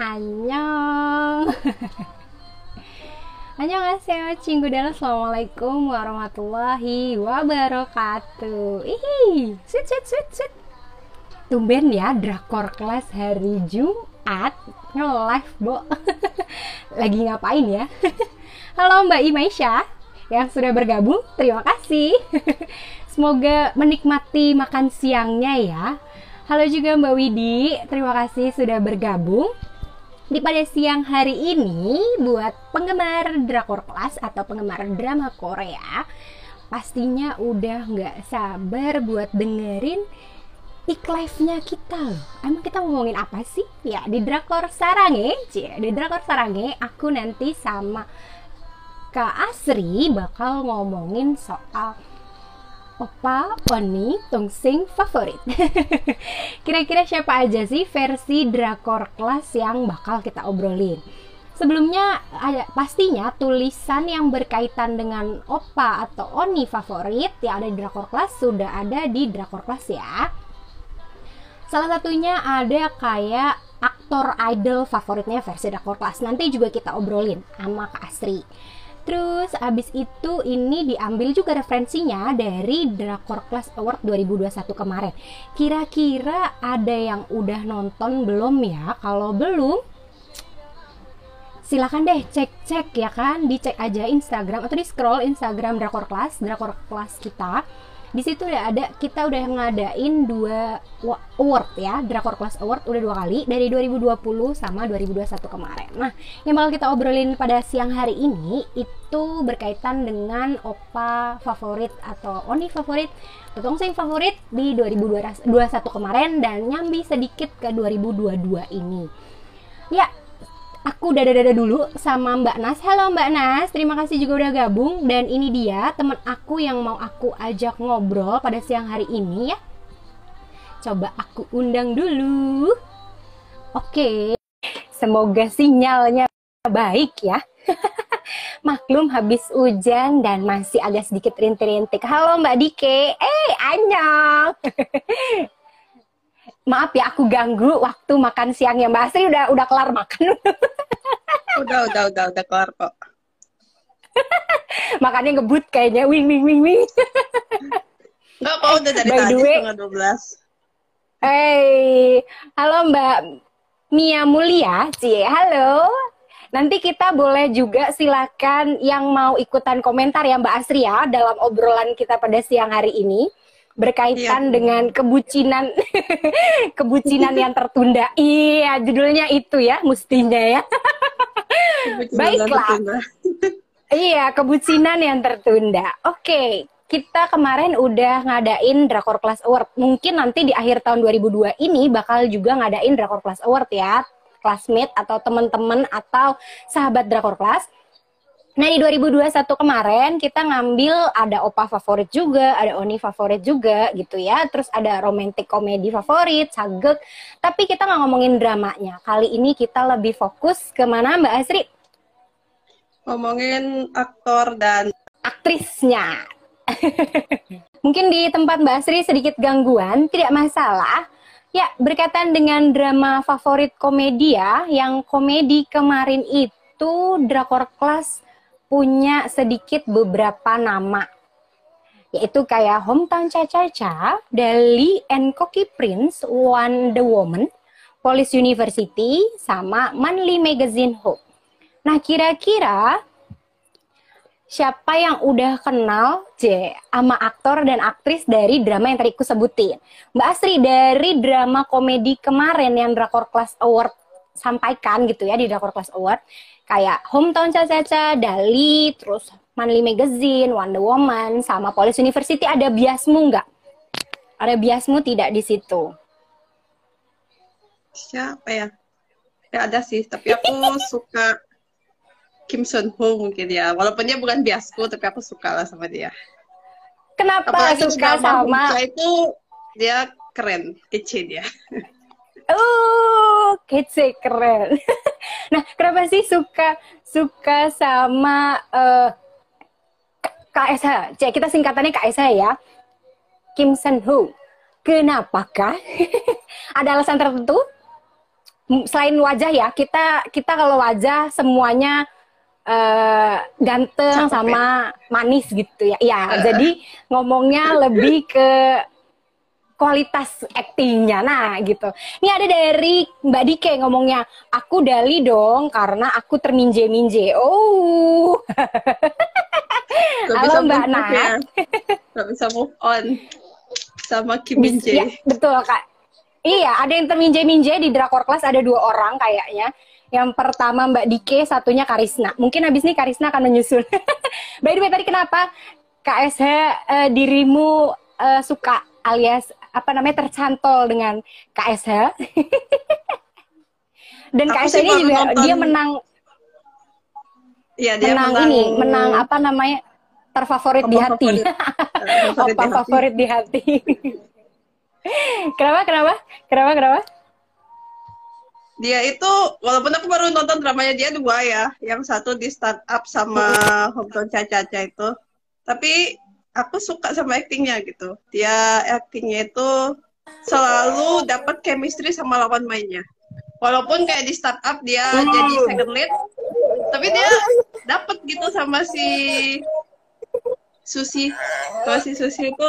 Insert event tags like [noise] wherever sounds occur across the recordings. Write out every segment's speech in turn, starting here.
Annyeong. [laughs] Annyeonghaseyo Cinggu dalam Assalamualaikum warahmatullahi wabarakatuh. Ih, sweet sweet sweet sweet. Tumben ya drakor kelas hari Jumat. Nge-live, Bo. [laughs] Lagi ngapain ya? [laughs] Halo Mbak Imaisha yang sudah bergabung, terima kasih. Semoga menikmati makan siangnya ya. Halo juga Mbak Widi, terima kasih sudah bergabung di pada siang hari ini buat penggemar drakor kelas atau penggemar drama Korea pastinya udah nggak sabar buat dengerin ik live-nya kita loh. Emang kita ngomongin apa sih? Ya di drakor Sarange, di drakor Sarange aku nanti sama Kak Asri bakal ngomongin soal Opa, Oni, Tongsing favorit. [laughs] Kira-kira siapa aja sih versi drakor kelas yang bakal kita obrolin? Sebelumnya pastinya tulisan yang berkaitan dengan Opa atau Oni favorit yang ada di drakor kelas sudah ada di drakor kelas ya. Salah satunya ada kayak aktor idol favoritnya versi drakor kelas. Nanti juga kita obrolin sama Kak Asri. Terus abis itu ini diambil juga referensinya dari Drakor Class Award 2021 kemarin. Kira-kira ada yang udah nonton belum ya? Kalau belum, silahkan deh cek-cek ya kan, dicek aja Instagram atau di scroll Instagram Drakor Class, Drakor Class kita di situ udah ada kita udah ngadain dua award ya Drakor Class Award udah dua kali dari 2020 sama 2021 kemarin. Nah yang bakal kita obrolin pada siang hari ini itu berkaitan dengan opa favorit atau oni favorit atau sing favorit di 2021 kemarin dan nyambi sedikit ke 2022 ini. Ya aku udah dada dulu sama Mbak Nas. Halo Mbak Nas, terima kasih juga udah gabung dan ini dia teman aku yang mau aku ajak ngobrol pada siang hari ini ya. Coba aku undang dulu. Oke. Semoga sinyalnya baik ya. [laughs] Maklum habis hujan dan masih agak sedikit rintik-rintik. Halo Mbak Dike. Eh, anyong. [laughs] maaf ya aku ganggu waktu makan siangnya Mbak Asri udah udah kelar makan. [laughs] udah udah udah udah kelar kok. [laughs] Makannya ngebut kayaknya wing wing wing wing. [laughs] Enggak kok udah dari tadi setengah 12. Hey, halo Mbak Mia Mulia, cie, halo. Nanti kita boleh juga silakan yang mau ikutan komentar ya Mbak Asri ya dalam obrolan kita pada siang hari ini berkaitan iya. dengan kebucinan [laughs] kebucinan yang tertunda. Iya, judulnya itu ya, mestinya ya. Baiklah. iya, kebucinan yang tertunda. Oke, kita kemarin udah ngadain Drakor Class Award. Mungkin nanti di akhir tahun 2002 ini bakal juga ngadain Drakor Class Award ya. Classmate atau teman-teman atau sahabat Drakor Class Nah di 2021 kemarin kita ngambil ada opa favorit juga, ada oni favorit juga gitu ya. Terus ada romantic komedi favorit, sagek. Tapi kita nggak ngomongin dramanya. Kali ini kita lebih fokus ke mana Mbak Asri? Ngomongin aktor dan aktrisnya. [laughs] Mungkin di tempat Mbak Asri sedikit gangguan, tidak masalah. Ya, berkaitan dengan drama favorit komedi ya, yang komedi kemarin itu Drakor Class punya sedikit beberapa nama yaitu kayak Hometown Cha-Cha-Cha, Dali and Cookie Prince, Wonder Woman, Police University, sama Manly Magazine Hope. Nah, kira-kira siapa yang udah kenal J sama aktor dan aktris dari drama yang tadi aku sebutin? Mbak Asri dari drama komedi kemarin yang Drakor Class Award sampaikan gitu ya di Drakor Class Award kayak Hometown Caca-Caca, Dali, terus Manly Magazine, Wonder Woman, sama Police University ada biasmu nggak? Ada biasmu tidak di situ? Siapa ya? Ya ada sih, tapi aku [laughs] suka Kim Sun Ho mungkin ya. Walaupun dia bukan biasku, tapi aku suka lah sama dia. Kenapa Apalagi suka sama? itu dia keren, kece dia. [laughs] Oh, kece keren. [laughs] nah, kenapa sih suka suka sama uh, eh, KSH? Cek kita singkatannya KSH ya. Kim Sen Ho. Kenapakah? [laughs] Ada alasan tertentu? selain wajah ya, kita kita kalau wajah semuanya eh, ganteng Cakep ya? sama manis gitu ya. Ya, Eh. jadi ngomongnya lebih ke kualitas aktingnya. Nah, gitu. Ini ada dari Mbak Dike ngomongnya, aku Dali dong karena aku terminje-minje. Oh. Gak Halo, Mbak Nat. ya. Gak bisa move on sama Kim Min ya, betul kak. Iya, ada yang terminje-minje di Drakor Class ada dua orang kayaknya. Yang pertama Mbak Dike, satunya Karisna. Mungkin habis ini Karisna akan menyusul. [laughs] By the way, tadi kenapa KSH eh, dirimu eh, suka alias apa namanya tercantol dengan KSH? [laughs] Dan Aku KSH ini juga nonton dia menang Iya, dia menang, ini, menang apa namanya terfavorit di hati. favorit. [laughs] Eh, favorit Opa di hati. favorit di hati. kenapa? Kenapa? Kenapa? Kenapa? Dia itu walaupun aku baru nonton dramanya dia dua ya, yang satu di startup sama Hometown Caca-Caca itu. Tapi aku suka sama aktingnya gitu. Dia aktingnya itu selalu dapat chemistry sama lawan mainnya. Walaupun kayak di startup dia jadi second lead, tapi dia dapat gitu sama si Susi. Kalau si Susi itu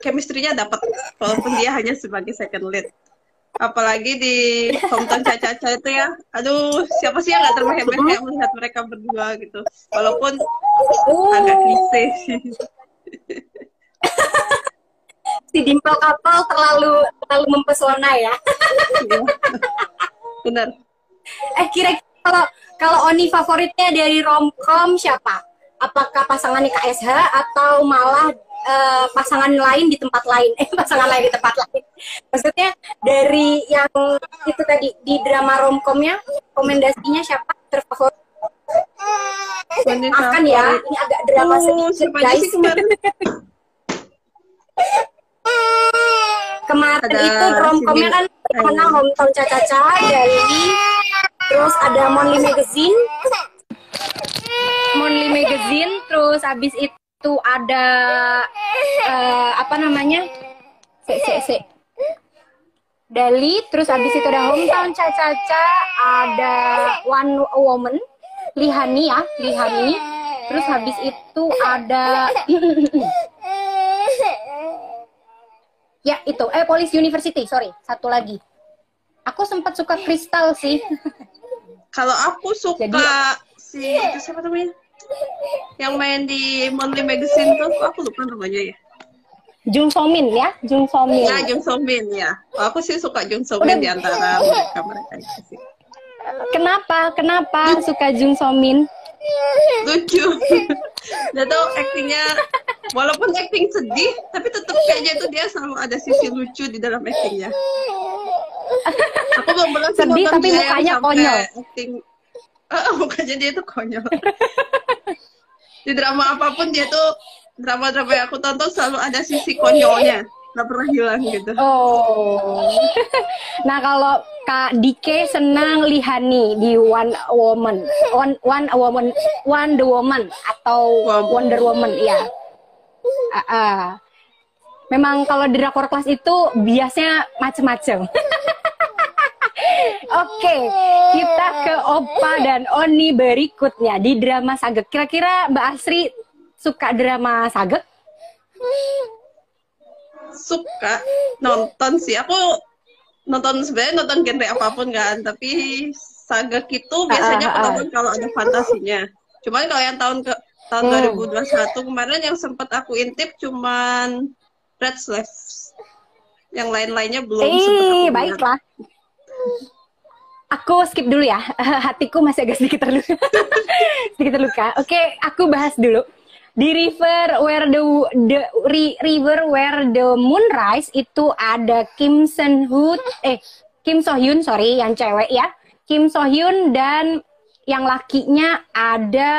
chemistry-nya dapat walaupun dia hanya sebagai second lead apalagi di Hometown Caca-Caca itu ya aduh siapa sih yang gak termehek-mehek melihat mereka berdua gitu walaupun agak klise sih si Dimple Couple terlalu terlalu mempesona ya. Iya. benar Eh kira-kira kalau kalau Oni favoritnya dari romcom siapa? Apakah pasangannya KSH atau malah eh, pasangan lain di tempat lain? Eh pasangan lain di tempat lain. Maksudnya dari yang itu tadi di drama romcomnya rekomendasinya siapa terfavorit? Maafkan ya, ini agak drama Oh, sedikit guys. kemarin? Kemarin Ada itu romcomnya kan mana hometown Caca-Caca dari terus ada Monly Magazine. Monly Magazine terus habis itu ada eh, apa namanya? Se se se. Dali terus habis itu ada hometown Caca-Caca ada One Woman Lihani ya Lihani terus habis itu ada Ya itu, eh Police University, sorry, satu lagi. Aku sempat suka Kristal sih. kalau aku suka Jadi- si itu siapa namanya yang main di Monthly Magazine tuh aku lupa namanya ya Jung So Min ya, Jung So Min. ya Jung So Min ya aku sih suka Jung So Min Udah. di antara mereka mereka itu sih Kenapa? Kenapa suka Jung So Min? lucu dia tuh aktingnya walaupun akting sedih tapi tetap kayaknya itu dia selalu ada sisi lucu di dalam aktingnya aku belum pernah Sedih, tapi mukanya konyol. acting Ah, mukanya dia tuh konyol di drama apa pun dia tuh drama-drama yang aku tonton selalu ada sisi konyolnya nggak pernah hilang gitu Oh. [laughs] Nah kalau Kak Dike senang Lihani di One Woman, One One Woman, One the Woman atau Woman. Wonder Woman, ya. Ah, ah. Memang kalau di drakor kelas itu biasanya macem-macem. [laughs] Oke, kita ke Opa dan Oni berikutnya di drama Sagek. Kira-kira Mbak Asri suka drama Sagek? Suka nonton sih aku nonton sebenarnya nonton genre apa pun kan tapi saga itu biasanya Ah, ah, aku ah. nonton kalau ada fantasinya cuman kalau yang tahun ke tahun Hmm. 2021 kemarin yang sempat aku intip cuman Red Slaves yang lain-lainnya belum sempat aku baiklah. Aku skip dulu ya. [laughs] Hatiku masih agak sedikit terluka. [laughs] sedikit terluka. Oke, aku bahas dulu. Di River Where the, the Ri- River Where the Moon Rise itu ada Kim Sen Hoon eh Kim So Hyun sorry yang cewek ya. Kim So Hyun dan yang lakinya ada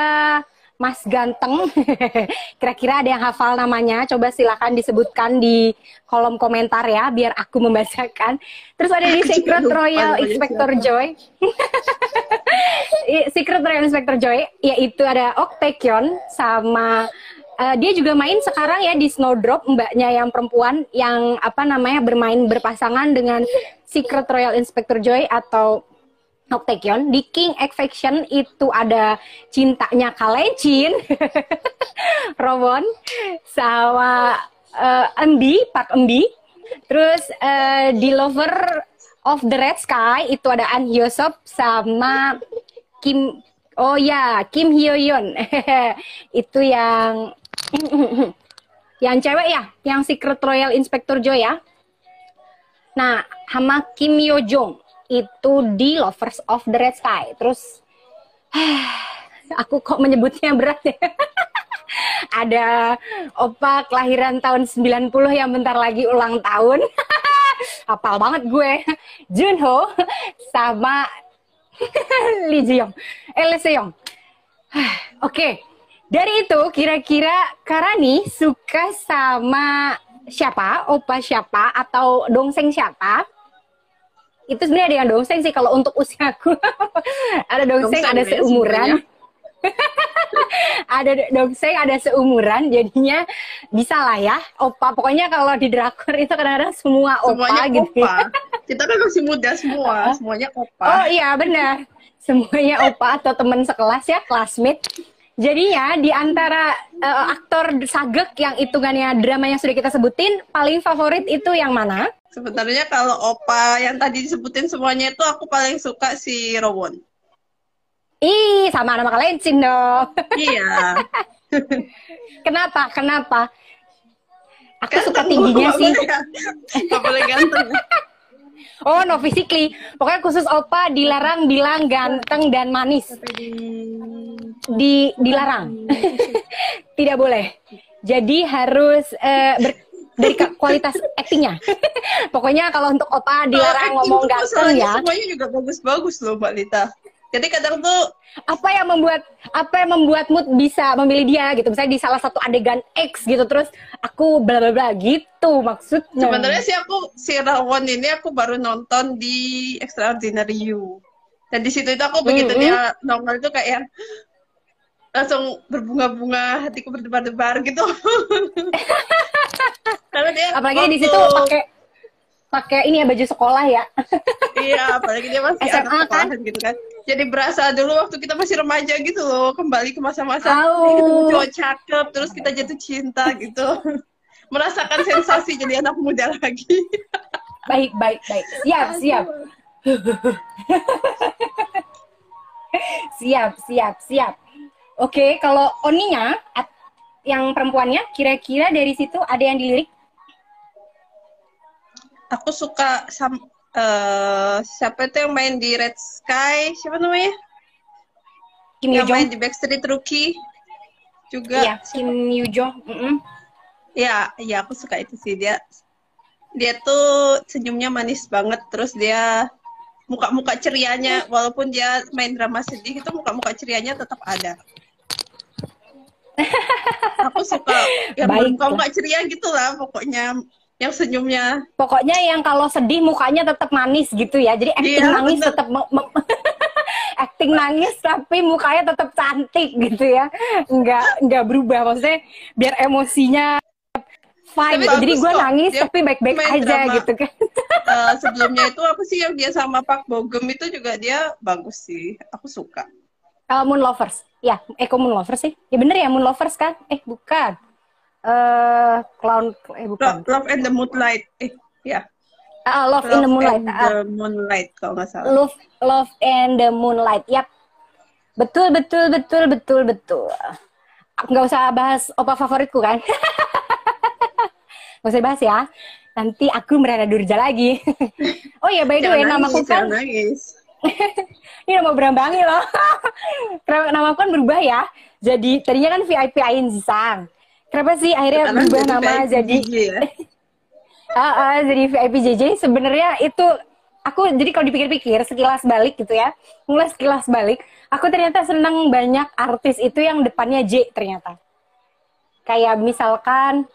Mas Ganteng. [laughs] Kira-kira ada yang hafal namanya? Coba silakan disebutkan di kolom komentar ya, biar aku membacakan. Terus ada di Secret Royal Inspector. Joy. [laughs] Secret Royal Inspector Joy, yaitu ada Ok Taekyeon sama Uh, dia juga main sekarang ya di Snowdrop mbaknya yang perempuan yang apa namanya bermain berpasangan dengan Secret Royal Inspector Joy atau Octagon di King Faction itu ada cintanya Kalecin [laughs] Robon sama uh, Embi Park Embi terus uh, di Lover of the Red Sky itu ada An Hyosop sama Kim oh ya Kim Hyo Yeon [laughs] itu yang [laughs] yang cewek ya yang Secret Royal Inspector Joy ya. Nah sama Kim Yo Jong itu di Lovers of the Red Sky. Terus [sighs] aku kok menyebutnya berat ya. [laughs] Ada opa kelahiran tahun 90 yang bentar lagi ulang tahun. [laughs] Hafal banget gue. [laughs] Junho sama Lee Ji-young. Eh, Lee Se-young. [sighs] Oke. Dari itu kira-kira Karani suka sama siapa? Opa siapa atau dongseng siapa? Itu sebenarnya ada yang dongseng sih kalau untuk usiaku [laughs] ada dongseng, dongseng ada ya, seumuran. [laughs] ada dongseng ada seumuran jadinya bisa lah ya opa. Pokoknya kalau di drakor itu kadang-kadang semua opa semuanya gitu. ya. opa. [laughs] kita kan masih muda semua semuanya opa. Oh iya benar. Semuanya opa atau teman sekelas ya classmate Jadinya di antara uh, aktor sagek yang hitungannya drama yang sudah kita sebutin, paling favorit itu yang mana? Sebenarnya kalau Opa yang tadi disebutin semuanya itu aku paling suka si Rowon. Ih, sama nama kalian Cin dong. Iya. [laughs] Kenapa? Kenapa? Aku ganteng suka tingginya sih. Gak boleh ganteng. [laughs] oh, no physically. Pokoknya khusus Opa dilarang bilang ganteng dan manis. Di dilarang. [laughs] Tidak boleh. Jadi harus uh, ber dari kualitas aktingnya. [laughs] Pokoknya kalau untuk Opa dilarang ngomong ganteng ya. Semuanya juga bagus-bagus loh Mbak Lita. Jadi kadang tuh apa yang membuat apa yang membuatmu bisa memilih dia gitu. Misalnya di salah satu adegan X gitu terus aku bla bla bla gitu maksudnya. Sebenarnya sih aku si Rawon ini aku baru nonton di Extraordinary You. Dan di situ itu aku begitu mm -hmm. dia nongol itu kayak langsung berbunga-bunga hatiku berdebar-debar gitu. [laughs] Karena dia apalagi di situ pakai pakai ini ya baju sekolah ya. [laughs] iya, apalagi dia masih SMA kan gitu kan. Jadi berasa dulu waktu kita masih remaja gitu loh, kembali ke masa-masa oh. [laughs] cowok cakep, terus kita jatuh cinta gitu. [laughs] Merasakan sensasi jadi anak muda lagi. baik, baik, baik. Siap, siap. siap, siap, siap. Oke, kalau Oninya yang perempuannya kira-kira dari situ ada yang dilirik aku suka sam uh, siapa itu yang main di Red Sky? Siapa namanya? Kim yang main di Backstreet Rookie juga. Iya, Kim Yoo Jong mm -hmm. ya ya aku suka itu sih. Dia dia tuh senyumnya manis banget. Terus dia muka-muka cerianya walaupun dia main drama sedih itu muka-muka cerianya tetap ada. [laughs] Aku suka. Yang muka-muka ceria gitu lah pokoknya yang senyumnya. Pokoknya yang kalau sedih mukanya tetap manis gitu ya. Jadi acting iya, nangis tetap [laughs] acting nangis tapi mukanya tetap cantik gitu ya. Enggak enggak berubah maksudnya biar emosinya fine. Tapi Jadi gue nangis dia tapi baik-baik aja drama. gitu kan. Uh, [laughs] sebelumnya itu apa sih yang dia sama Pak Bogem itu juga dia bagus sih. Aku suka. Uh, Moon Lovers. Ya, Eko Moon Lovers sih. Ya bener ya Moon Lovers kan? Eh bukan uh, clown eh bukan. Love, and the Moonlight. Eh ya. Uh, Love, Love in the Moonlight. and the Moonlight kalau nggak salah. Love Love and the Moonlight. Yap. Betul betul betul betul betul. Nggak usah bahas opa favoritku kan? [laughs] Nggak usah bahas ya. Nanti aku merada durja lagi. [laughs] Oh ya by the way nama aku kan [laughs] ini nama berambangi loh. Nama aku kan berubah ya. Jadi tadinya kan VIP Ain Zisang Kenapa sih akhirnya Karena berubah nama jadi ya? uh, [laughs] uh, jadi VIP JJ sebenarnya itu aku jadi kalau dipikir-pikir sekilas balik gitu ya. Mulai sekilas balik aku ternyata senang banyak artis itu yang depannya J ternyata. Kayak misalkan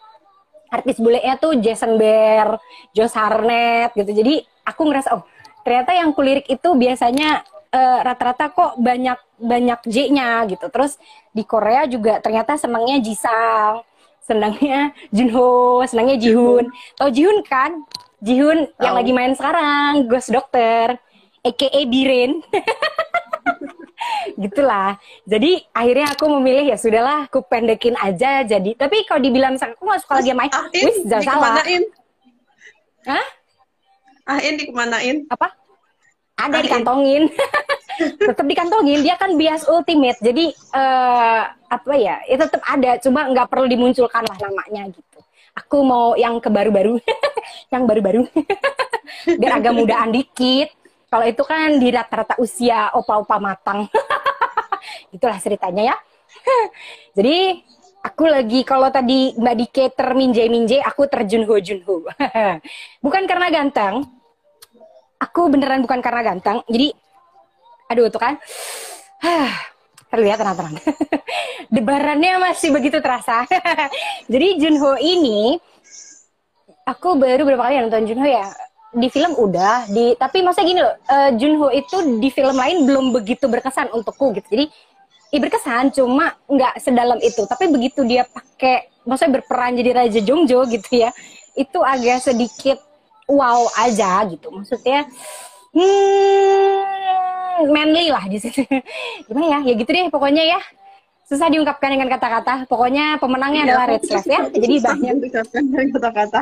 artis bulenya tuh Jason Bear, Josh Harnett gitu. Jadi aku ngerasa oh ternyata yang kulirik itu biasanya eh, rata-rata kok banyak banyak J-nya gitu. Terus di Korea juga ternyata senangnya Jisang, senangnya Junho, senangnya Jihoon. Tahu Jihoon kan? Jihoon yang Tahu. lagi main sekarang, Ghost Doctor, aka Biren. [laughs] gitulah jadi akhirnya aku memilih ya sudahlah aku pendekin aja jadi tapi kalau dibilang aku nggak suka lagi main wis jangan salah? Hah? Ah, In dikemanain? apa ada Ah, dikantongin [laughs] tetap dikantongin dia kan bias ultimate. Jadi eh apa ya ya tetap ada cuma nggak perlu dimunculkan lah namanya gitu. Aku mau yang ke baru-baru [laughs] yang baru-baru. [laughs] Biar agak mudaan dikit. Kalau itu kan di rata-rata usia opa-opa matang. [laughs] Itulah ceritanya ya. Jadi aku lagi kalau tadi Mbak Dike terminje-minje aku terjunho junho bukan karena ganteng. Aku beneran bukan karena ganteng. Jadi aduh tuh kan. Terlihat tenang-tenang. [laughs] Debarannya masih begitu terasa. [laughs] Jadi Junho ini aku baru berapa kali nonton Junho ya? Di film udah di tapi maksudnya gini loh eh, Junho itu di film lain belum begitu berkesan untukku gitu. Jadi ya berkesan cuma nggak sedalam itu. Tapi begitu dia pakai maksudnya berperan jadi Raja Jongjo gitu ya itu agak sedikit wow aja gitu. Maksudnya hmm, manly lah di situ. Gimana ya? Ya gitu deh pokoknya ya. Susah diungkapkan dengan kata-kata. Pokoknya pemenangnya Iya, adalah aku Red Slave ya. jadi susah banyak mengucapkan dari kata-kata.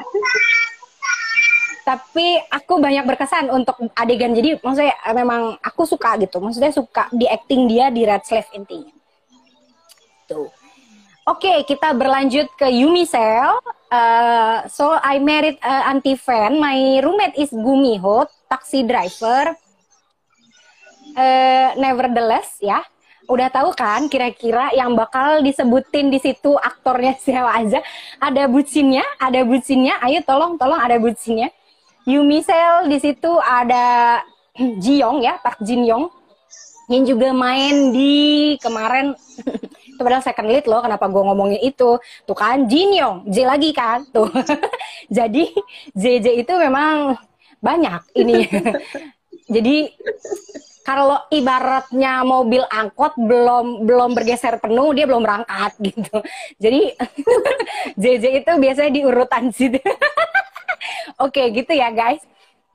tapi aku banyak berkesan untuk adegan. Jadi maksudnya eh, memang aku suka gitu. Maksudnya suka di acting dia di Red Slave intinya. Tuh. Oke, kita berlanjut ke Yumi Cell. Uh, so I married a anti fan. My roommate is Gumiho, taxi driver. Uh, nevertheless, ya, udah tahu kan kira-kira yang bakal disebutin di situ aktornya [laughs] siapa aja? Ada bucinnya, ada bucinnya. Ayo tolong, tolong ada bucinnya. Yumi Cell di situ ada [clears throat] Ji-young ya, Park Jin Young yang juga main di kemarin [laughs] itu padahal second lead loh kenapa gue ngomongin itu tuh kan Jin Yong J lagi kan tuh [laughs] jadi JJ itu memang banyak ini. [laughs] Jadi kalau ibaratnya mobil angkot belum belum bergeser penuh dia belum berangkat [laughs] gitu. Jadi [laughs] JJ itu biasanya di urutan situ. Oke gitu ya guys.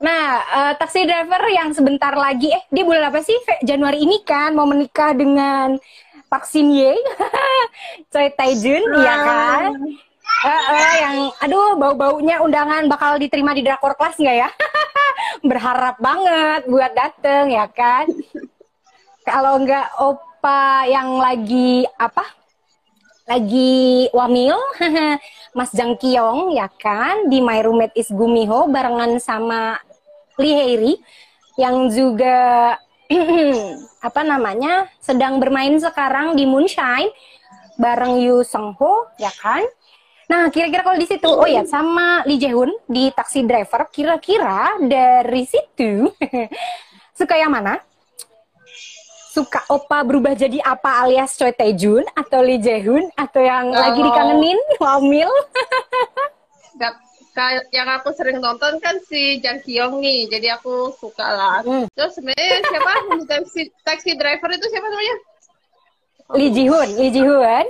Nah, eh, taksi driver yang sebentar lagi, eh dia bulan apa sih? Januari ini kan mau menikah dengan Park Shin Ye, Choi Tae-jun, iya kan? Eh, yang, aduh bau-baunya undangan bakal diterima di drakor kelas nggak ya? [laughs] Berharap banget buat dateng ya kan? Kalau nggak opa yang lagi apa? lagi wamil [laughs] Mas Jang Kyong ya kan di My Roommate is Gumiho barengan sama Lee Hairi yang juga [clears throat] apa namanya sedang bermain sekarang di Moonshine bareng Yu Sung Ho ya kan Nah, kira-kira kalau di situ, oh ya, sama Lee Jae-hoon di Taxi Driver, kira-kira dari situ [laughs] suka yang mana? Suka opa berubah jadi apa alias Choi Tae-jun atau Lee Jae-hoon atau yang lagi Kalau- dikangenin [laughs] Wamil? Yang aku sering nonton kan si Jang Kyung nih, jadi aku suka lah. Hmm. Terus sebenarnya siapa taxi, taxi driver itu siapa namanya? Lee Ji-hoon, Lee Ji-hoon.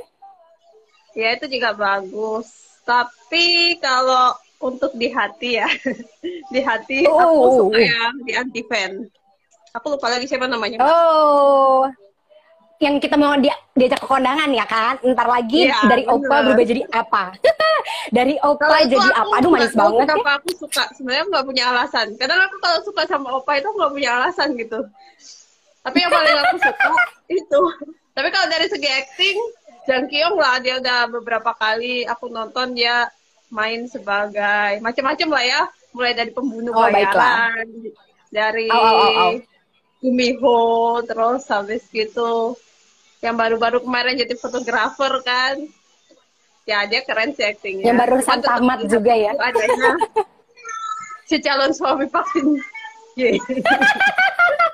Ya itu juga bagus. Tapi kalau untuk di hati ya, [laughs] di hati Oh. aku suka yang di anti fan. Aku lupa lagi siapa namanya. Oh, yang kita mau dia, diajak ke kondangan ya kan? Ntar lagi Iya, dari opa bener. berubah jadi apa? [laughs] dari opa Kalau jadi aku apa? Aduh manis banget ya. Kenapa aku suka? Sebenarnya nggak punya alasan. Kadang aku kalau suka sama opa itu nggak punya alasan gitu. Tapi yang paling aku suka [laughs] itu. Tapi kalau dari segi acting, Jang Kyung lah dia udah beberapa kali aku nonton dia main sebagai macam-macam lah ya. Mulai dari pembunuh Oh, baiklah. bayaran, dari au, au, au. Gumiho, terus habis gitu yang baru-baru kemarin jadi fotografer kan. Ya dia keren sih actingnya. Yang Cuman tetap tamat juga ya. Adanya [laughs] si calon suami vaksin. [laughs]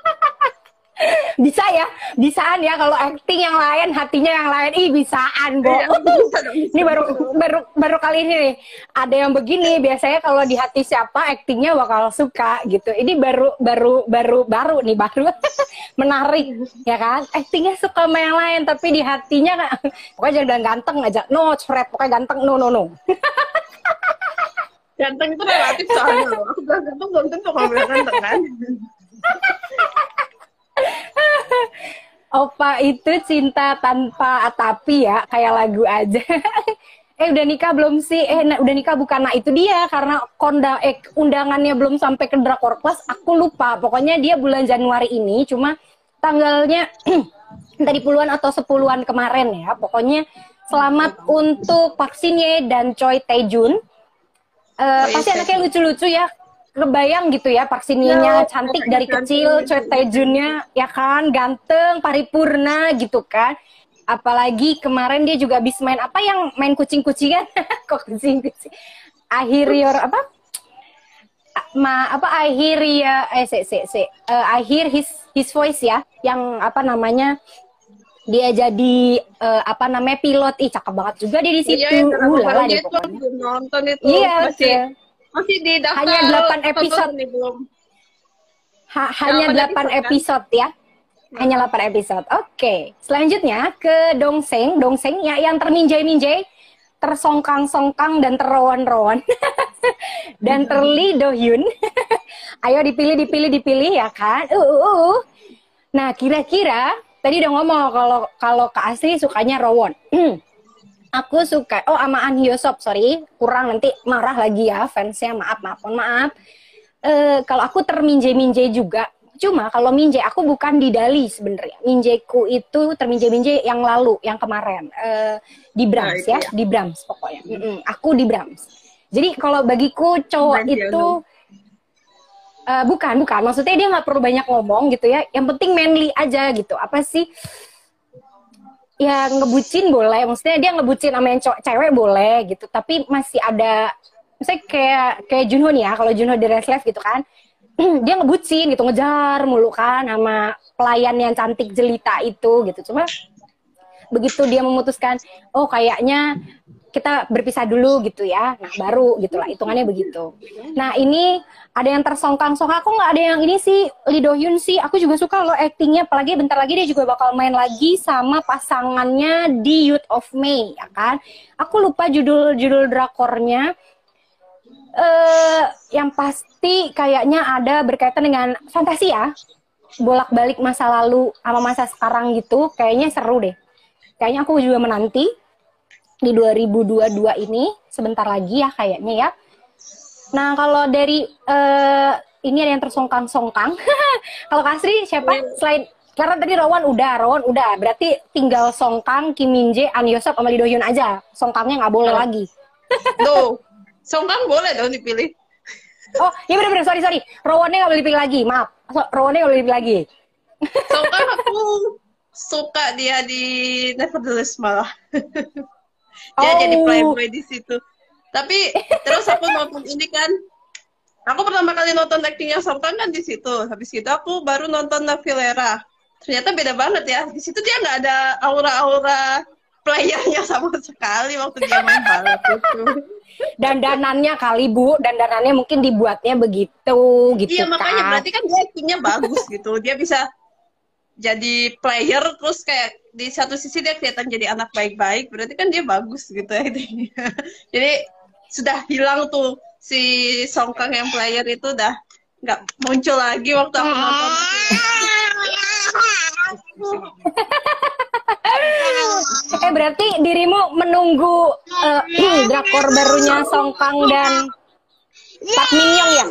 [laughs] Bisa ya, bisaan ya kalau acting yang lain, hatinya yang lain, ih bisaan, Bo. Iya, [laughs] bisa bisa. ini baru baru baru kali ini nih ada yang begini biasanya kalau di hati siapa actingnya bakal suka gitu ini baru baru baru baru nih baru [laughs] menarik ya kan actingnya suka sama yang lain tapi di hatinya nggak pokoknya jangan bilang ganteng aja no cret pokoknya ganteng no no no Ganteng itu relatif soalnya loh. Aku bilang ganteng belum tentu kalau bilang ganteng kan. Opa itu cinta tanpa tapi ya kayak lagu aja. [laughs] Eh udah nikah belum sih? Eh nah, udah nikah bukan nah itu dia karena konda eh undangannya belum sampai ke drakor class aku lupa. Pokoknya dia bulan Januari ini cuma tanggalnya [clears throat] dari puluhan atau sepuluhan kemarin ya. Pokoknya selamat untuk Ye dan Choi Tae-jun. Iya, pasti anaknya lucu-lucu ya kebayang gitu ya Park Shin Ye-nya Ya, cantik dari cantik kecil gitu. Choi Tae-junnya ya kan ganteng paripurna gitu kan. Apalagi kemarin dia juga habis main apa yang main kucing-kucingan? [laughs] Kok kucing-kucing? Akhir your apa? Ma apa akhir ya eh se se se Eh, akhir his his voice ya yang apa namanya dia jadi eh, apa namanya pilot. Ih cakep banget juga dia di situ. Iya, yang drama uh deh itu nonton itu. iya masih betul. Masih di daftar. Hanya delapan tonton episode. nih belum. Ha- hanya Delapan 8 episode, kan? ya. Hanya 8 episode. Oke. Selanjutnya ke Dongseng. Dongseng ya yang terminjai-minjai, tersongkang-songkang dan terrowan-rowan. [laughs] dan terli Dohyun. [laughs] Ayo dipilih dipilih dipilih ya kan. Uh, uh, uh. Nah, kira-kira tadi udah ngomong kalau kalau Kak Asri sukanya Rowon. [clears throat] Aku suka oh sama An Hyosop, sorry. Kurang nanti marah lagi ya fansnya. Maaf, maaf, mohon maaf eh kalau aku terminjai-minjai juga. Cuma kalau minjai aku bukan di Dali sebenarnya. Minjaiku itu terminjai-minjai yang lalu, yang kemarin Eh di Brahms Nah, ya, ya. di Brahms pokoknya. Mm-mm, aku di Brahms. Jadi kalau bagiku cowok Brahms ya, itu eh, bukan, bukan. Maksudnya dia nggak perlu banyak ngomong gitu ya. Yang penting manly aja gitu. Apa sih? Ya ngebucin boleh. Maksudnya dia ngebucin sama yang cewek boleh gitu. Tapi masih ada misalnya kayak kayak Junho nih ya, kalau Junho di Reslev gitu kan, [clears throat] dia ngebucin gitu, ngejar mulu kan sama pelayan yang cantik jelita itu gitu. Cuma begitu dia memutuskan, oh kayaknya kita berpisah dulu gitu ya, nah baru gitulah hitungannya begitu. Nah ini ada yang tersongkang-songkang, aku nggak ada yang ini sih Lee Do Hyun sih, aku juga suka loh actingnya, apalagi bentar lagi dia juga bakal main lagi sama pasangannya di Youth of May, ya kan? Aku lupa judul-judul drakornya, eh yang pasti kayaknya ada berkaitan dengan fantasi ya. Bolak-balik masa lalu sama masa sekarang gitu kayaknya seru deh. Kayaknya aku juga menanti di 2022 ini sebentar lagi ya kayaknya ya nah kalau dari eh ini ada yang tersongkang-songkang [laughs] kalau Kasri siapa selain karena tadi Rowan udah Rowan udah berarti tinggal Songkang Kim Min Jae An Yosep sama Lee Do Hyun aja Songkangnya nggak boleh Oh. lagi [laughs] Tuh, Songkang boleh dong dipilih. Oh, iya bener-bener, sorry, sorry. Rowannya nggak boleh dipilih lagi, maaf. So, Rowannya nggak boleh dipilih lagi. Songkang [laughs] aku suka dia di Nevertheless malah. Dia Oh. jadi playboy di situ. Tapi terus aku nonton ini kan, aku pertama kali nonton actingnya Songkang kan di situ. Habis itu aku baru nonton Navilera. Ternyata beda banget ya. Di situ dia nggak ada aura-aura playernya sama sekali waktu dia main balap itu. Dandanannya kali, Bu. Dandanannya mungkin dibuatnya begitu, gitu Iya makanya kan. berarti kan dia actingnya bagus gitu. Dia bisa jadi player terus kayak di satu sisi dia kelihatan jadi anak baik-baik. Berarti kan dia bagus gitu actingnya. [laughs] jadi sudah hilang tuh si Songkang yang player itu udah nggak muncul lagi waktu aku nonton. [laughs] Eh, berarti dirimu menunggu eh, [clears throat] drakor barunya Songkang dan Park Min Young ya?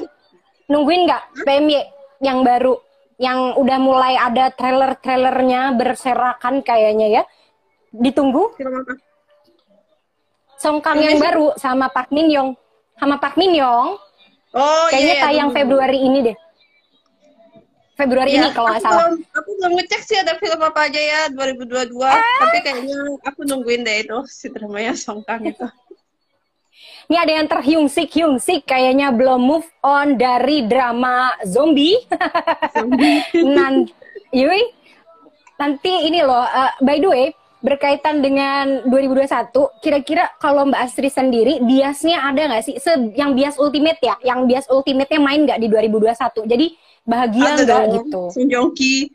Nungguin nggak PMY yang baru? Yang udah mulai ada trailer-trailernya berserakan kayaknya ya? Ditunggu? Film apa? Songkang yang baru sama Park Min Young. Sama Park Min Young, Oh kayaknya iya, iya, tayang tunggu. Februari ini deh. Februari Iya, ini kalau nggak salah. belum- aku belum ngecek sih ada film apa aja ya 2022. Tapi kayaknya aku nungguin deh itu si dramanya Songkang itu. Ini ada yang terhiungsik hiungsik kayaknya belum move on dari drama zombie. [laughs] Nan, Yui, nanti ini loh, uh, by the way, berkaitan dengan 2021, kira-kira kalau Mbak Astri sendiri, biasnya ada nggak sih? Se yang bias ultimate ya, yang bias ultimate-nya main nggak di 2021? Jadi bahagia nggak gitu? Sung Joong Ki.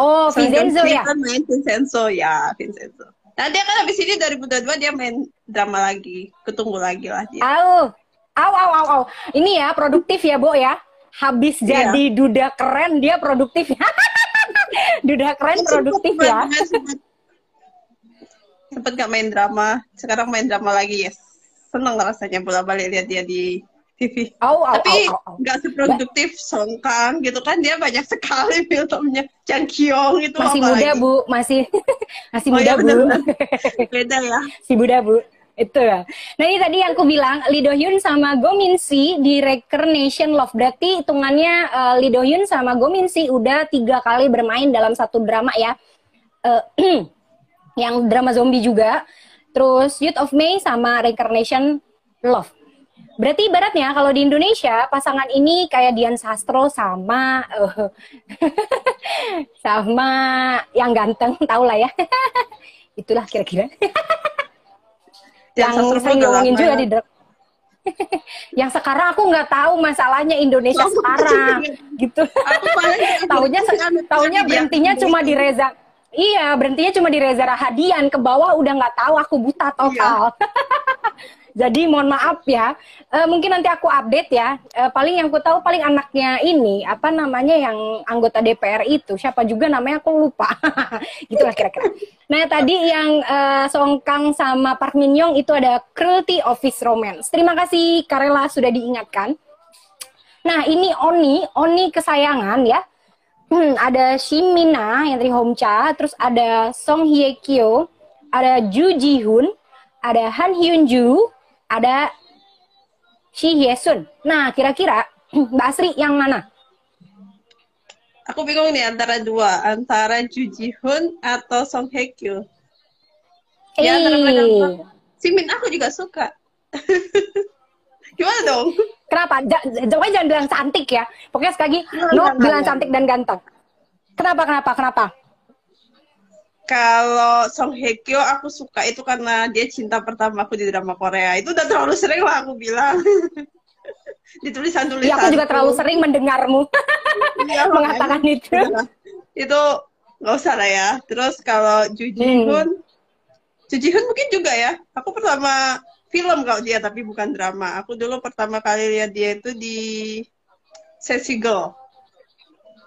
Oh, Vincenzo ya? Kan main Vincenzo ya, Vincenzo. Nah dia kan habis ini 2022 dia main drama lagi, ketunggu lagi lah dia. Au, au, au, au, au. Ini ya produktif ya, Bo ya. Habis iya. jadi duda keren dia produktif. [laughs] duda keren produktif ya. Sempet gak main drama, sekarang main drama lagi. Yes. Seneng rasanya bola balik lihat dia di TV. Oh, oh, Tapi nggak oh, oh, seproduktif Song Kang gitu kan dia banyak sekali [laughs] filmnya. Chang Kyong itu masih muda lagi? bu, masih [laughs] masih oh, muda ya, bu. [laughs] Beda ya. Si muda bu. Itu ya. Nah ini tadi yang aku bilang Lee Do Hyun sama Go Min Si di Nation Love. Berarti hitungannya uh, Lee Do Hyun sama Go Min Si udah tiga kali bermain dalam satu drama ya. Uh, [clears throat] yang drama zombie juga. Terus Youth of May sama Reincarnation Love. Berarti ibaratnya kalau di Indonesia pasangan ini kayak Dian Sastro sama uh, [laughs] sama yang ganteng, tau lah ya. [laughs] Itulah kira-kira. [laughs] yang sering ngomongin juga di drag. yang sekarang aku nggak tahu masalahnya Indonesia sekarang gitu. taunya taunya berhentinya cuma di Reza. Iya, berhentinya cuma di Reza Rahadian ke bawah udah nggak tahu aku buta total. Iya. Jadi mohon maaf ya, uh, mungkin nanti aku update ya. Uh, paling yang aku tahu paling anaknya ini apa namanya yang anggota DPR itu siapa juga namanya aku lupa. [laughs] Gitulah kira-kira. Nah tadi yang uh, Song Kang sama Park Min Young itu ada Cruelty Office Romance. Terima kasih Karela sudah diingatkan. Nah ini Oni, Oni kesayangan ya. Hmm, ada Shimina yang dari Homcha, terus ada Song Hye Kyo, ada Ju Ji Hoon, ada Han Hyun Ju, ada Shi Hye Sun. Nah, kira-kira [clears throat] Mbak Asri yang mana? Aku bingung nih antara dua, antara Ju Ji Hoon atau Song Hye Kyo. Ya, antara mereka Si Min aku juga suka. [laughs] Gimana dong? Kenapa? Jawabnya jangan bilang cantik ya. Pokoknya sekali lagi, no, bilang cantik dan ganteng. Kenapa, kenapa, kenapa? Kalau Song Hye Kyo aku suka itu karena dia cinta pertama aku di drama Korea. Itu udah terlalu sering lah aku bilang. [laughs] di tulisan-tulisan. Ya, aku juga terlalu sering mendengarmu [laughs] ya, [laughs] mengatakan itu. Ya. Itu nggak usah lah ya. Terus kalau Ju Ji Hoon, hmm. Ju Ji Hoon mungkin juga ya. Aku pertama film kalau dia tapi bukan drama. Aku dulu pertama kali lihat dia itu di Girl.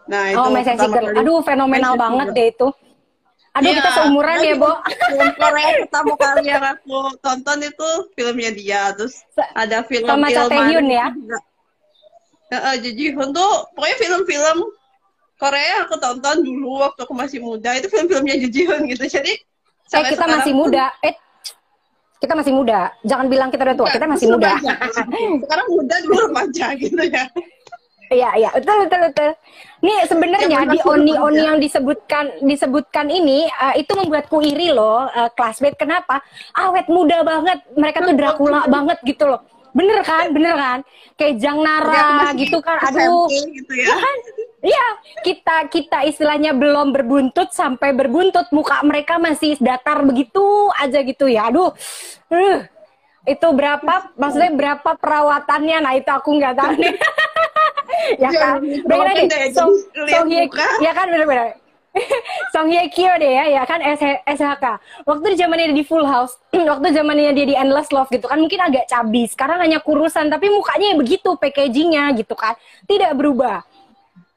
Nah, itu oh, My Girl. Aduh, fenomenal banget deh itu. Aduh ya, kita seumuran ya, Bo. Film Korea pertama kali yang aku tonton itu filmnya dia. Terus ada film Sama Taehyun ya. Uh, Ji Hoon tuh pokoknya film-film Korea aku tonton dulu waktu aku masih muda itu film-filmnya Ji Hoon gitu. Jadi eh, kita masih muda. Eh kita masih muda. Jangan bilang kita udah tua, kita masih muda. Sekarang muda dulu remaja gitu ya. Iya, iya, betul, betul, betul. Nih sebenarnya di oni-oni yang disebutkan disebutkan ini uh, itu membuatku iri loh, uh, classmate. Kenapa? Awet muda banget, mereka tuh Dracula banget gitu loh. Bener kan, bener kan? Kayak Jang Nara gitu kan. Aduh, gitu ya. Kan? Iya, kita kita istilahnya belum berbuntut sampai berbuntut, muka mereka masih datar begitu aja gitu ya. Aduh, uh, itu berapa? Maksudnya berapa perawatannya? Nah itu aku nggak tahu nih. [laughs] ya kan? bayangin aja Song Song Hye ya kan? Benar-benar [laughs] Song Hye Kyo deh ya, ya kan? SHK. Waktu di zamannya di Full House, [clears throat] waktu zamannya dia di Endless Love gitu kan, mungkin agak cabi. Sekarang hanya kurusan, tapi mukanya begitu packagingnya gitu kan, tidak berubah.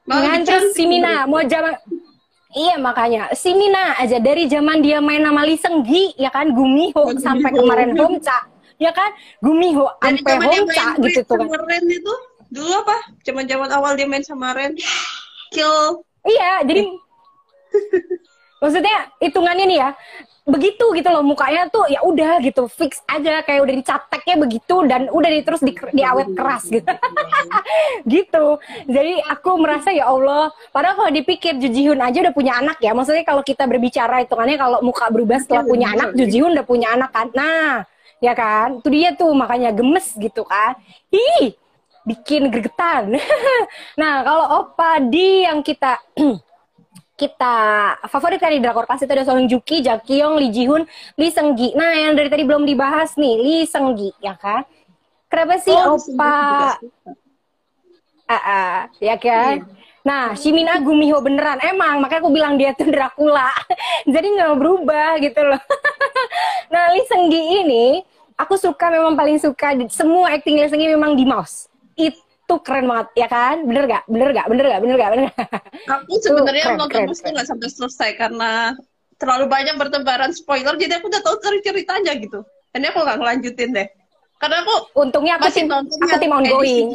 Dengan terus si Mina, mau zaman Iya makanya. Si Mina aja dari zaman dia main nama Lee Seung Gi ya kan? Gumiho sampai kemarin Homca ya kan? Gumiho sampai Homca gitu tuh kan. Kemarin itu dulu apa? Zaman zaman awal dia main sama Ren. Kill. Iya jadi [laughs] maksudnya hitungannya nih ya begitu gitu loh mukanya tuh ya udah gitu fix aja kayak udah dicateknya begitu dan udah di, terus di, diawet keras gitu. [laughs] Gitu. Jadi aku merasa ya Allah padahal kalau dipikir Jujihun aja udah punya anak ya maksudnya kalau kita berbicara hitungannya kalau muka berubah setelah punya anak Jujihun udah punya anak kan. Nah ya kan? Itu dia tuh makanya gemes gitu kan. Ih bikin gregetan. [laughs] nah, kalau Opa di yang kita [clears throat] kita favorit kan di drakor kelas itu ada Song Juki, Jak Kyung, Lee Ji Hoon, Lee Seung Gi. Nah, yang dari tadi belum dibahas nih, Lee Seung Gi, ya kan? Kenapa sih Oh, Opa Ah, ah, ya kan? Nah, Shimina Gumiho beneran emang, makanya aku bilang dia tuh Dracula. [laughs] Jadi nggak berubah gitu loh. [laughs] nah, Lee Seung Gi ini aku suka memang paling suka semua acting Lee Seung Gi memang di mouse. Itu keren banget, ya kan? Bener gak? Bener gak? Bener gak? Bener gak? Bener gak? Aku sebenarnya nonton keren. nggak sampai selesai karena terlalu banyak bertebaran spoiler, jadi aku udah tahu cer- ceritanya gitu. Jadi aku nggak ngelanjutin deh. Karena aku Untungnya aku masih tim, nonton aku tim ongoing.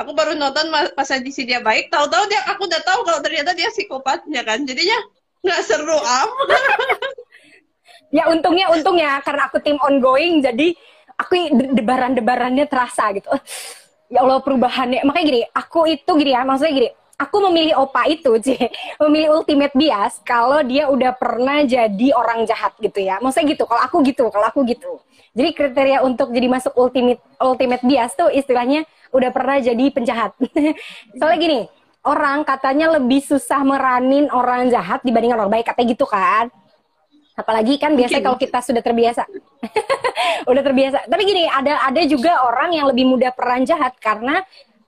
Aku baru nonton pas edisi dia baik, tahu-tahu dia aku udah tahu kalau ternyata dia psikopatnya kan. Jadinya nggak seru amat. [laughs] Ya untungnya untungnya karena aku tim ongoing jadi aku de- debaran-debarannya terasa gitu. Eh, Ya Allah perubahannya. Makanya gini, aku itu gini ya, maksudnya gini, aku memilih opa itu, [laughs] Ci. Memilih ultimate bias kalau dia udah pernah jadi orang jahat gitu ya. Maksudnya gitu, kalau aku gitu, kalau aku gitu. Jadi kriteria untuk jadi masuk ultimate ultimate bias tuh istilahnya udah pernah jadi penjahat. [laughs] Soalnya gini, orang katanya lebih susah meranin orang jahat dibandingkan orang baik, katanya gitu kan. Apalagi kan biasanya Mungkin. kalau kita sudah terbiasa. [laughs] udah terbiasa. Tapi gini, ada ada juga orang yang lebih mudah peran jahat karena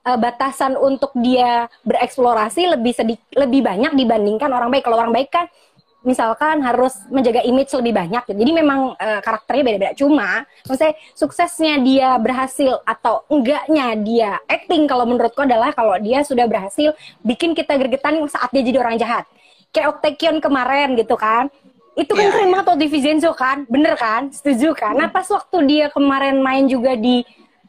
eh, batasan untuk dia bereksplorasi lebih sedikit lebih banyak dibandingkan orang baik. Kalau orang baik kan misalkan harus menjaga image lebih banyak. Jadi memang eh, karakternya beda-beda. Cuma maksudnya suksesnya dia berhasil atau enggaknya dia acting kalau menurutku adalah kalau dia sudah berhasil bikin kita gergetan saat dia jadi orang jahat. Kayak Octakion kemarin gitu kan. Itu kan Iya, keren banget waktu di Vincenzo kan, bener kan? Setuju kan? Nah pas waktu dia kemarin main juga di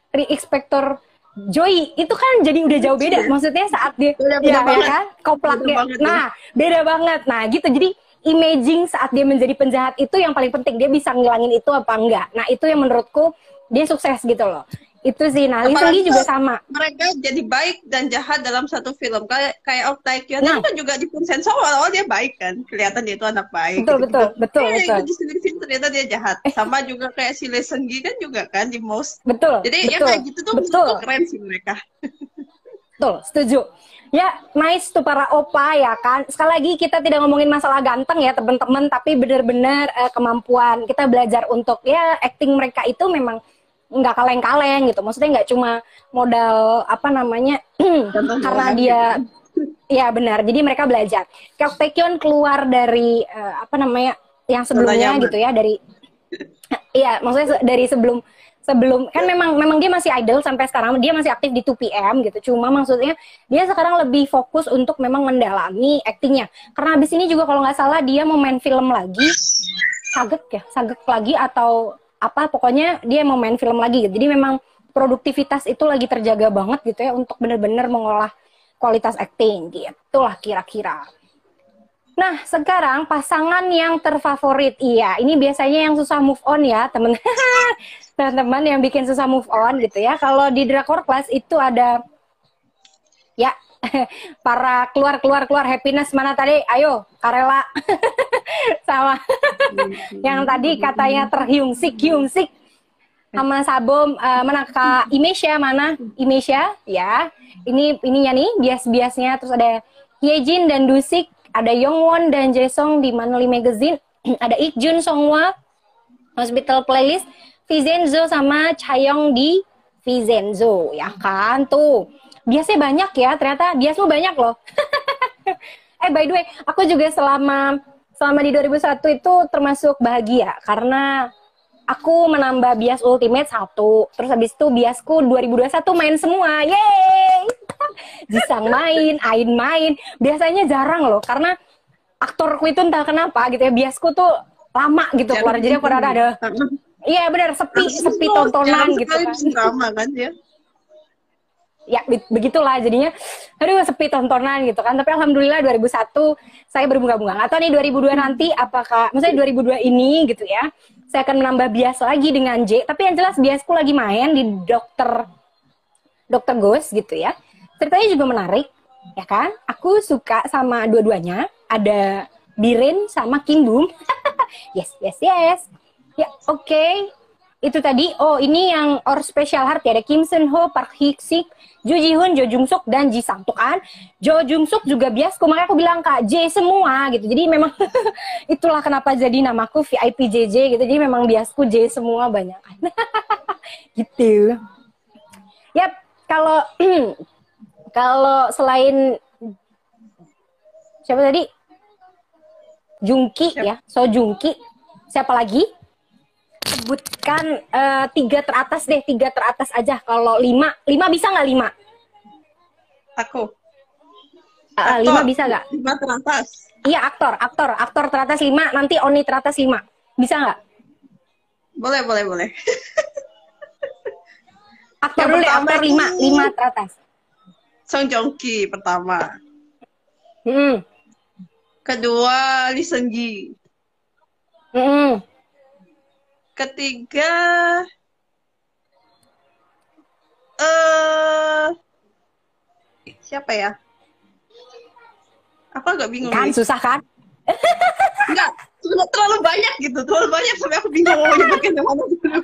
Re-Expector Joy, itu kan jadi udah jauh beda. Maksudnya saat dia, Beda- ya, beda ya banget. kan? Koplak Beda dia. banget, ya. Nah, beda banget. Nah gitu, jadi imaging saat dia menjadi penjahat itu yang paling penting. Dia bisa ngilangin itu apa enggak. Nah itu yang menurutku dia sukses gitu loh. Itu sih, nah Seung-gi juga sama. mereka jadi baik dan jahat dalam satu film kayak kayak Oh Taekyon Nah. itu kan juga di Vincenzo awal-awal dia baik kan kelihatan dia itu anak baik Betul, gitu-gitu. betul, betul, Eh, betul. di sini film ternyata dia jahat sama juga kayak si Lee Seung-gi kan juga kan di Mouse Betul, jadi betul, yang kayak gitu tuh betul. keren sih mereka Betul, setuju. Ya, nice tuh para opa ya kan. Sekali lagi kita tidak ngomongin masalah ganteng ya teman-teman, tapi benar-benar eh, kemampuan kita belajar untuk ya acting mereka itu memang nggak kaleng-kaleng gitu. Maksudnya nggak cuma modal apa namanya [clears throat] karena dia ya [laughs] benar. Jadi mereka belajar. Kayak Taekyon keluar dari eh, apa namanya yang sebelumnya gitu ya dari [clears throat] Iya, maksudnya dari sebelum sebelum kan memang memang dia masih idol sampai sekarang dia masih aktif di 2PM gitu. Cuma maksudnya dia sekarang lebih fokus untuk memang mendalami aktingnya. Karena abis ini juga kalau nggak salah dia mau main film lagi, sagek ya, sagek lagi atau apa pokoknya dia mau main film lagi gitu. Jadi memang produktivitas itu lagi terjaga banget gitu ya untuk benar-benar mengolah kualitas acting gitu lah kira-kira. Nah, sekarang pasangan yang terfavorit. Iya, ini biasanya yang susah move on ya, temen [laughs] teman-teman yang bikin susah move on gitu ya. Kalau di Drakor Class itu ada ya [laughs] para keluar keluar keluar happiness mana tadi? Ayo, Karela. [laughs] Sama [laughs] yang tadi katanya terhiungsik hiungsik. Sama Sabom eh, mana Kak Imesya mana? Imesya ya? Ini ininya nih bias-biasnya. Terus ada Hyejin dan Dusik ada Yongwon dan Jaesong di Manly Magazine. [clears throat] Ada Ikjun Songwa Hospital Playlist Vincenzo sama Chayong di Vincenzo ya kan tuh. Biasanya banyak ya ternyata biasmu banyak loh. [laughs] Eh by the way aku juga selama selama di 2001 itu termasuk bahagia karena aku menambah bias ultimate satu terus habis itu biasku 2021 main semua yeay! [laughs] Jisang main Ain main biasanya jarang loh karena aktorku itu entah kenapa gitu ya biasku tuh lama gitu keluar jadi aku rada ada iya benar sepi sepi tontonan gitu kan. drama kan ya ya be- begitulah jadinya. Aduh sepi tontonan gitu kan. Tapi alhamdulillah 2001 saya berbunga-bunga. Atau nih 2002 nanti apakah maksudnya 2002 ini gitu ya saya akan menambah bias lagi dengan J. Tapi yang jelas biasku lagi main di dokter dokter Ghost gitu ya. Ceritanya juga menarik ya kan? Aku suka sama dua-duanya. Ada Birin sama Kim Boom [laughs] yes yes yes. Ya oke itu tadi oh ini yang or special heart ya ada Kim Sun Ho, Park Hye Sik, Jo Ji Hoon, Jo Jung Suk dan Ji Sang tuh kan. Jo Jung Suk juga biasku makanya aku bilang Kak J semua gitu. Jadi memang [laughs] itulah kenapa jadi namaku VIP JJ gitu. Jadi memang biasku J semua banyak. [laughs] gitu. Yap, kalau [clears throat] kalau selain siapa tadi? Jungki ya, So Jungki. Siapa lagi? Sebutkan uh, tiga teratas deh, tiga teratas aja. Kalau lima, lima bisa nggak lima? Aku. Uh, lima bisa nggak? Lima teratas. Iya aktor, aktor, aktor teratas lima. Nanti Oni teratas lima. Bisa nggak? Boleh, boleh, boleh. [laughs] aktor dulu aktor lima, lima teratas. Song Joong Ki pertama. Hmm. Kedua Lee Seung Gi. Hmm ketiga eh uh, siapa ya? Aku agak bingung. Kan nih. susah kan? Enggak, terlalu banyak gitu, terlalu banyak sampai aku bingung mau nyebutin yang mana dulu.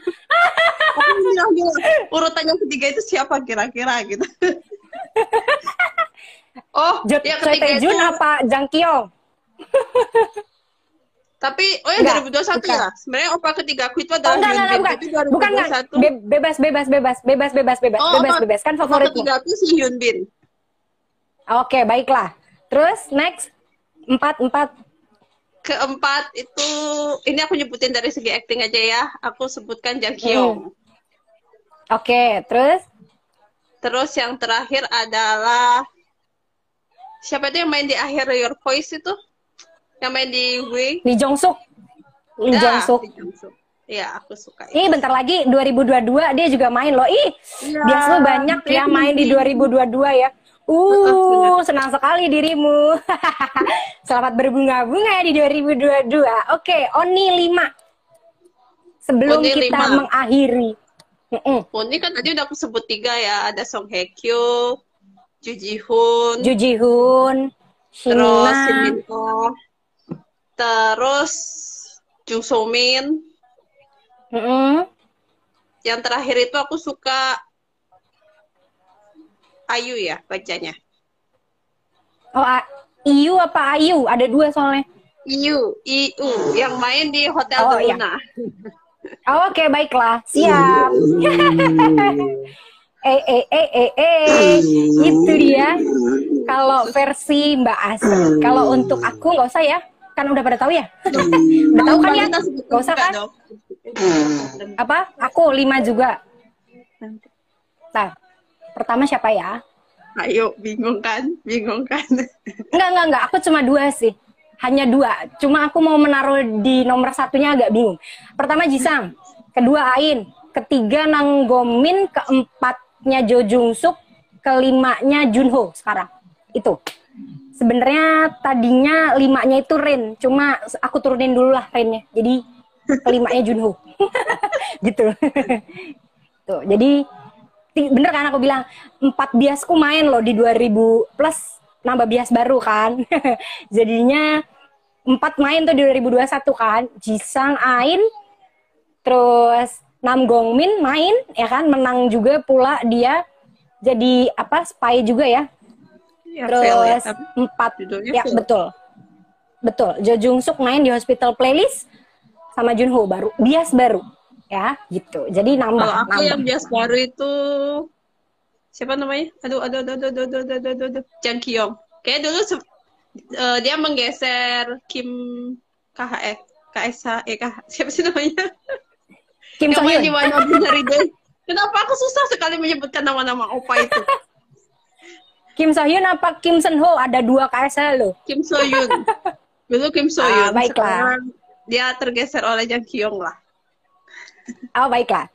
aku bilang urutan yang ketiga itu siapa kira-kira gitu. oh, Jut, ya ketiga itu apa Jang Kyung? Tapi oh ya enggak, 2021 ya? bukan. ya. Sebenarnya opa ketiga aku itu adalah oh, enggak, enggak, bukan. Itu 2021. Bukan, enggak. Be bebas bebas bebas bebas bebas bebas oh, bebas bebas kan favorit ketiga aku si Hyun Bin. Oke, okay, baiklah. Terus next empat empat keempat itu ini aku nyebutin dari segi acting aja ya. Aku sebutkan Jang Hyun. Hmm. Oke, okay, terus terus yang terakhir adalah siapa itu yang main di akhir Your Voice itu? Yang main di Wing. Lee Jong Suk. Lee ya, Jong Suk. Iya, aku suka. Ih, bentar lagi 2022 dia juga main loh. Ih, ya, biasa banyak ya main di 2022 ya. Uh, senang sekali dirimu. [laughs] Selamat berbunga-bunga di 2022. Oke, Oni 5. Sebelum Oni kita 5. mengakhiri. Oni kan tadi udah aku sebut tiga ya. Ada Song Hye Kyo, Ju Ji Hoon. Ju Ji Hoon. Terus Shin Min Oh terus Jung So Min. Mm -hmm. yang terakhir itu aku suka Ayu ya bacanya. Oh Iyu apa Ayu? Ada dua soalnya. Iyu Iyu yang main di Hotel oh, Luna iya. [laughs] oh, oke okay, baiklah. Siap. [laughs] Eh eh eh eh eh. Itu dia. Kalau versi Mbak Asri kalau untuk aku nggak usah ya kan udah pada tahu ya? [laughs] Udah tahu kan ya? Gak usah kan? apa? Aku lima juga. Nah pertama siapa ya? Ayo bingung kan? Bingung kan? Enggak enggak enggak aku cuma dua sih. Hanya dua. Cuma aku mau menaruh di nomor satunya agak bingung. Pertama Jisang kedua Ain ketiga Nanggomin keempatnya Jo Jung Suk kelimanya Junho sekarang. Itu sebenarnya tadinya limanya itu Rin, cuma aku turunin dulu lah Rinnya. Jadi kelimanya Junho. [laughs] gitu. Tuh, jadi bener kan aku bilang empat biasku main loh di 2000 plus nambah bias baru kan. [laughs] Jadinya empat main tuh di 2021 kan. Jisang Ain terus Nam Gongmin main ya kan menang juga pula dia jadi apa spy juga ya ya, terus ya, empat. Ya fail. betul. Betul. Jo Jung Suk main di Hospital Playlist sama Junho baru. Bias baru. Ya gitu. Jadi nambah kalau aku nambah. yang bias baru itu siapa namanya? Aduh aduh aduh aduh aduh aduh aduh, aduh, aduh. Jang Kyung kayak dulu uh, dia menggeser Kim KHE KSH eh KH, [laughs] siapa sih namanya? Kim Soo Hyun. Kenapa aku susah sekali menyebutkan nama-nama opa itu? [laughs] Kim So Hyun apa Kim Sen Ho? Ada dua KSL lo. Kim So Hyun. Dulu Kim So Hyun. Ah, baiklah. dia tergeser oleh Jang Kyung lah. Oh baiklah.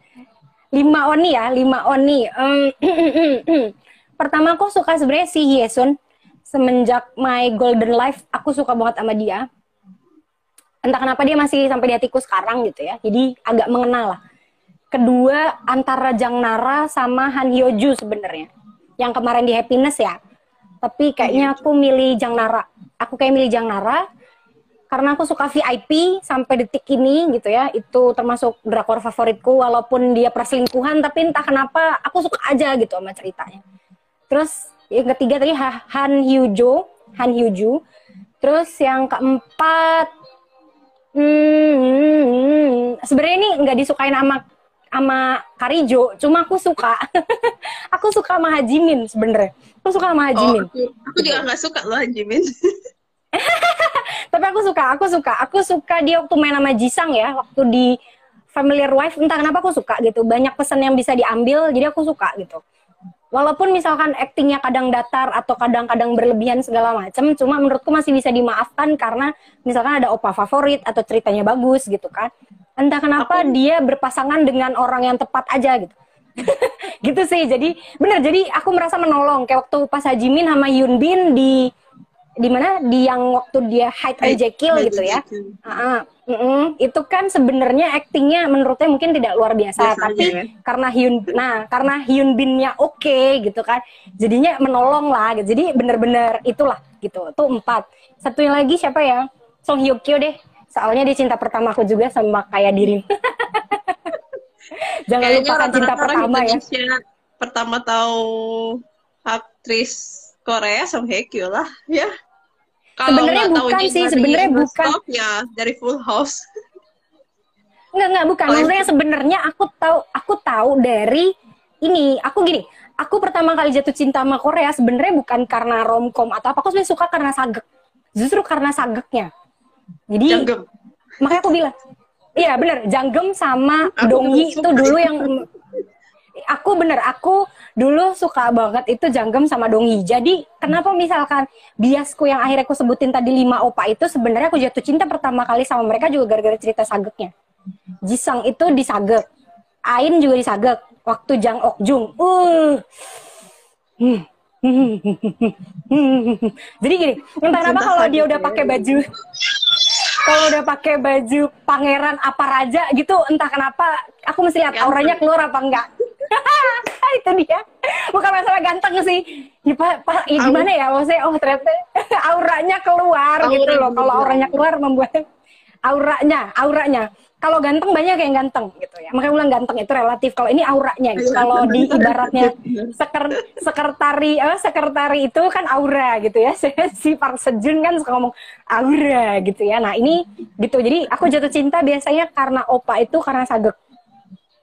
Lima Oni ya, lima Oni. Um, [clears throat] pertama aku suka sebenarnya si Hyesun. Semenjak My Golden Life, aku suka banget sama dia. Entah kenapa dia masih sampai di hatiku sekarang gitu ya. Jadi agak mengenal lah. Kedua antara Jang Nara sama Han Hyo Ju sebenarnya yang kemarin di Happiness ya. Tapi kayaknya aku milih Jang Nara. Aku kayak milih Jang Nara karena aku suka VIP sampai detik ini gitu ya itu termasuk drakor favoritku walaupun dia perselingkuhan tapi entah kenapa aku suka aja gitu sama ceritanya terus yang ketiga tadi Han Hyujo Han Hyuju terus yang keempat hmm, sebenarnya ini nggak disukain sama sama Karijo, cuma aku suka. [laughs] aku suka sama Hajimin sebenarnya. Aku suka sama Hajimin. Oh, aku, aku juga nggak suka loh Hajimin. [laughs] Tapi aku suka, aku suka. Aku suka dia waktu main sama Jisang ya, waktu di Familiar Wife, entah kenapa aku suka gitu. Banyak pesan yang bisa diambil, jadi aku suka gitu. Walaupun misalkan aktingnya kadang datar atau kadang-kadang berlebihan segala macam, cuma menurutku masih bisa dimaafkan karena misalkan ada opa favorit atau ceritanya bagus gitu kan. Entah kenapa aku... dia berpasangan dengan orang yang tepat aja gitu. [laughs] gitu sih. Jadi bener. Jadi aku merasa menolong kayak waktu pas Hajimin sama Yun Bin di di mana di yang waktu dia hide and Jekyll gitu ya. Uh -uh. Mm -mm. Itu kan sebenarnya aktingnya menurutnya mungkin tidak luar biasa, Biasanya, tapi ya. karena Hyun, nah karena Hyun Binnya oke okay, gitu kan, jadinya menolong lah. Gitu. Jadi bener-bener itulah gitu. Itu empat. Satu yang lagi siapa ya? Song Hye Kyo deh. Soalnya dia cinta pertamaku juga sama kayak diri. [laughs] Jangan Kayaknya lupakan cinta pertama ya. Pertama tahu aktris Korea Song Hye Kyo lah, ya. Sebenarnya bukan sih, sebenarnya bukan. Ya, dari Full House. Enggak, enggak, bukan. Oh, Maksudnya sebenarnya aku tahu aku tahu dari ini, aku gini, aku pertama kali jatuh cinta sama Korea sebenarnya bukan karena romcom atau apa, aku sebenarnya suka karena sagek. Justru karena sageknya. Jadi Janggem. makanya aku bilang, iya bener, Janggem sama Dongyi itu dulu yang aku bener, aku dulu suka banget itu Janggem sama Dongi. Jadi kenapa misalkan biasku yang akhirnya aku sebutin tadi lima opa itu sebenarnya aku jatuh cinta pertama kali sama mereka juga gara-gara cerita sageknya. Jisang itu disagek, Ain juga disagek. Waktu Jang Ok Jung, uh, hmm. [laughs] Jadi gini, entah kenapa kalau dia udah pakai baju kalau udah pakai baju pangeran apa raja gitu entah kenapa aku mesti lihat auranya keluar apa enggak. [laughs] Itu dia. Bukan masalah ganteng sih. Ya, pak ya gimana ya? Maksudnya oh ternyata [laughs] auranya keluar Aura. gitu loh. Kalau auranya keluar membuat auranya auranya kalau ganteng banyak yang ganteng gitu ya. Makanya ulang ganteng itu relatif. Kalau ini auranya gitu. kalau di ibaratnya seker, sekretari eh, sekretari itu kan aura gitu ya. [laughs] Si Park Sejun kan suka ngomong aura gitu ya. Nah ini gitu. Jadi aku jatuh cinta biasanya karena opa itu karena sagek.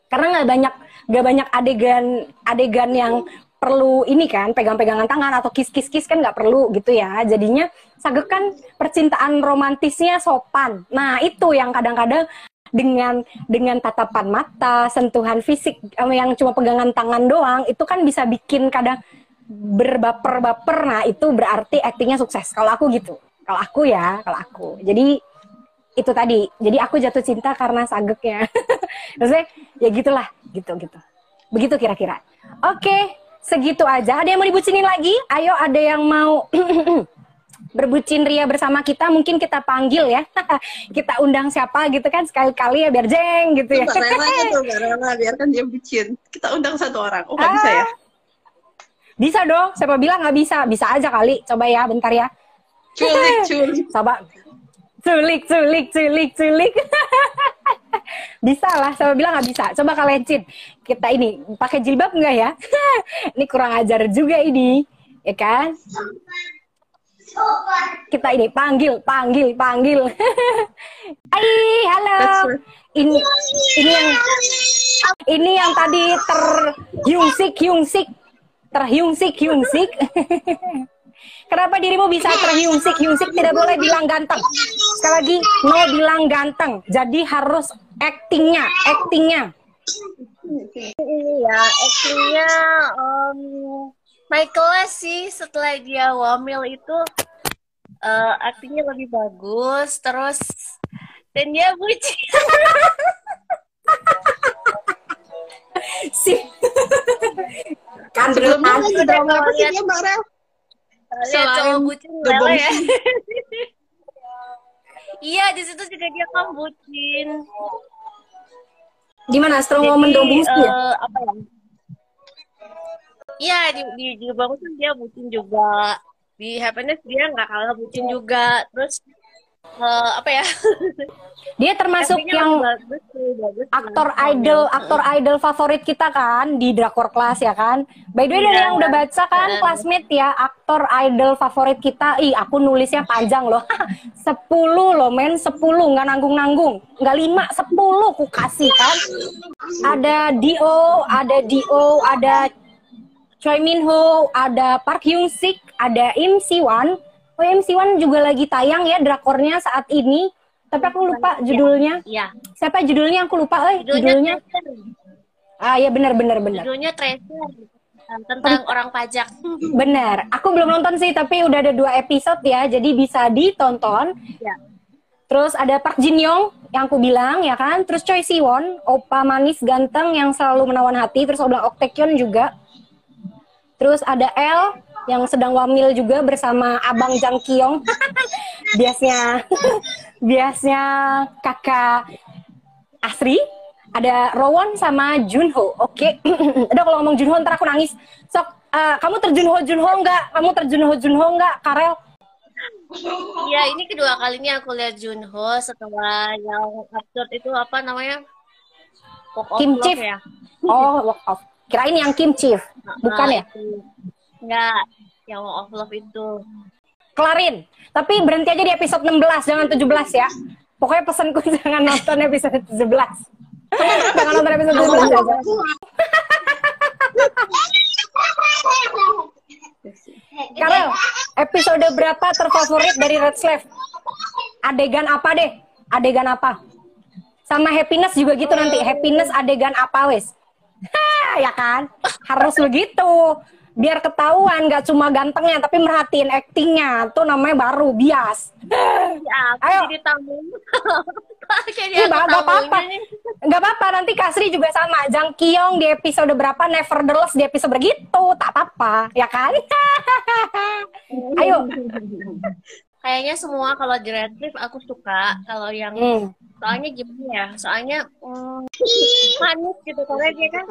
Karena nggak banyak nggak banyak adegan adegan yang perlu ini kan pegang-pegangan tangan atau kis-kis-kis kan nggak perlu gitu ya. Jadinya sagek kan percintaan romantisnya sopan. Nah itu yang kadang-kadang dengan dengan tatapan mata sentuhan fisik yang cuma pegangan tangan doang itu kan bisa bikin kadang berbaper-baper. Nah itu berarti aktingnya sukses. Kalau aku gitu. Kalau aku ya kalau aku. Jadi itu tadi. Jadi aku jatuh cinta karena sageknya. [laughs] Maksudnya ya gitulah. Gitu gitu. Begitu kira-kira. Oke, segitu aja. Ada yang mau dibucinin lagi? Ayo, ada yang mau [clears throat] berbucin ria bersama kita? Mungkin kita panggil ya. [laughs] kita undang siapa gitu kan sekali-kali ya biar jeng gitu ya. Mbak Rela gitu, Mbak Rela biarkan dia bucin. Kita undang satu orang. Oh, nggak ah, bisa ya? Bisa dong. Siapa bilang nggak bisa? Bisa aja kali. Coba ya, bentar ya. Culik, [laughs] culik. Coba. Culik, culik, culik, culik. [laughs] bisa lah, saya bilang nggak bisa. Coba kalian cin. Kita ini pakai jilbab nggak ya? ini kurang ajar juga ini, ya kan? Kita ini panggil, panggil, panggil. [laughs] Hai, halo. Ini ini yang ini yang tadi terhiungsik, hiungsik, terhiungsik, hiungsik. [laughs] Kenapa dirimu bisa terhiungsik? Hiungsik tidak boleh bilang ganteng. Sekali lagi, no bilang ganteng. Jadi harus actingnya, actingnya. Ini ya, actingnya um, Michael sih setelah dia wamil itu uh, actingnya lebih bagus. Terus dan dia bucin. si kan sebelumnya lagi drama apa sih dia Mbak Rel? Selain bucin lele ya. iya, di situ juga dia kan bucin. Gimana strong woman dong uh, ya? Apa ya? Iya, di, di, di Bagus kan dia bucin juga. Di Happiness dia nggak kalah bucin juga. Terus eh, apa ya? [laughs] Dia termasuk yang bagus bagus. aktor Bagus. idol aktor idol favorit kita kan di drakor kelas ya kan by the way dari Iya. yang udah baca kan Iya. classmate ya aktor idol favorit kita ih aku nulisnya panjang loh [laughs] 10 loh men 10 nggak nanggung nanggung nggak lima 10 ku kasih kan ada Dio ada Dio ada Choi Min Ho ada Park Hyung Sik ada Im Siwan. Oh Im Siwan juga lagi tayang ya drakornya saat ini. Tapi aku lupa judulnya. Iya. siapa judulnya? Aku lupa eh judulnya Judulnya. Ah ya benar benar benar. Judulnya Tracer. Tentang orang pajak. [laughs] benar. Aku belum nonton sih tapi udah ada dua episode ya jadi bisa ditonton. Ya. terus ada Park Jin Young yang aku bilang ya kan? Terus Choi Siwon opa manis ganteng yang selalu menawan hati terus aku bilang Ok juga terus ada L yang sedang wamil juga bersama Abang Jang Kyung [laughs] biasnya [laughs] biasnya kakak Asri. Ada Rowan sama Junho. Oke. [clears throat] Udah kalau ngomong Junho ntar aku nangis. Sok eh, kamu terjunho Junho nggak? Kamu terjunho Junho nggak Karel? Iya, ini kedua kalinya aku lihat Junho setelah yang absurd itu apa namanya? Walk Kim Chief. ya. oh walk off kirain yang Kim Chief bukan ya. Enggak, yang Walk of Love itu. kelarin tapi berhenti aja di episode 16 jangan 17 ya pokoknya pesanku [laughs] jangan nonton episode 17 jangan nonton episode 17 aja Karel, episode berapa terfavorit dari Red Slave? Adegan apa deh? Adegan apa? Sama happiness juga gitu nanti. Happiness adegan apa wes? Hah, [laughs] ya kan? Harus begitu. Biar ketahuan gak cuma gantengnya tapi merhatiin actingnya. Tuh namanya baru bias. [laughs] Ya, aku Ayo. jadi tamu. [laughs] Iya, dia gak apa-apa. Gak apa-apa, nanti Kasri juga sama. Jang Kyung di episode berapa, Nevertheless di episode begitu. Tak apa-apa, ya kan? Ayo. Kayaknya semua kalau Cliff aku suka. Kalau yang Hmm. Soalnya gimana ya? Soalnya mm, manis gitu karena dia kan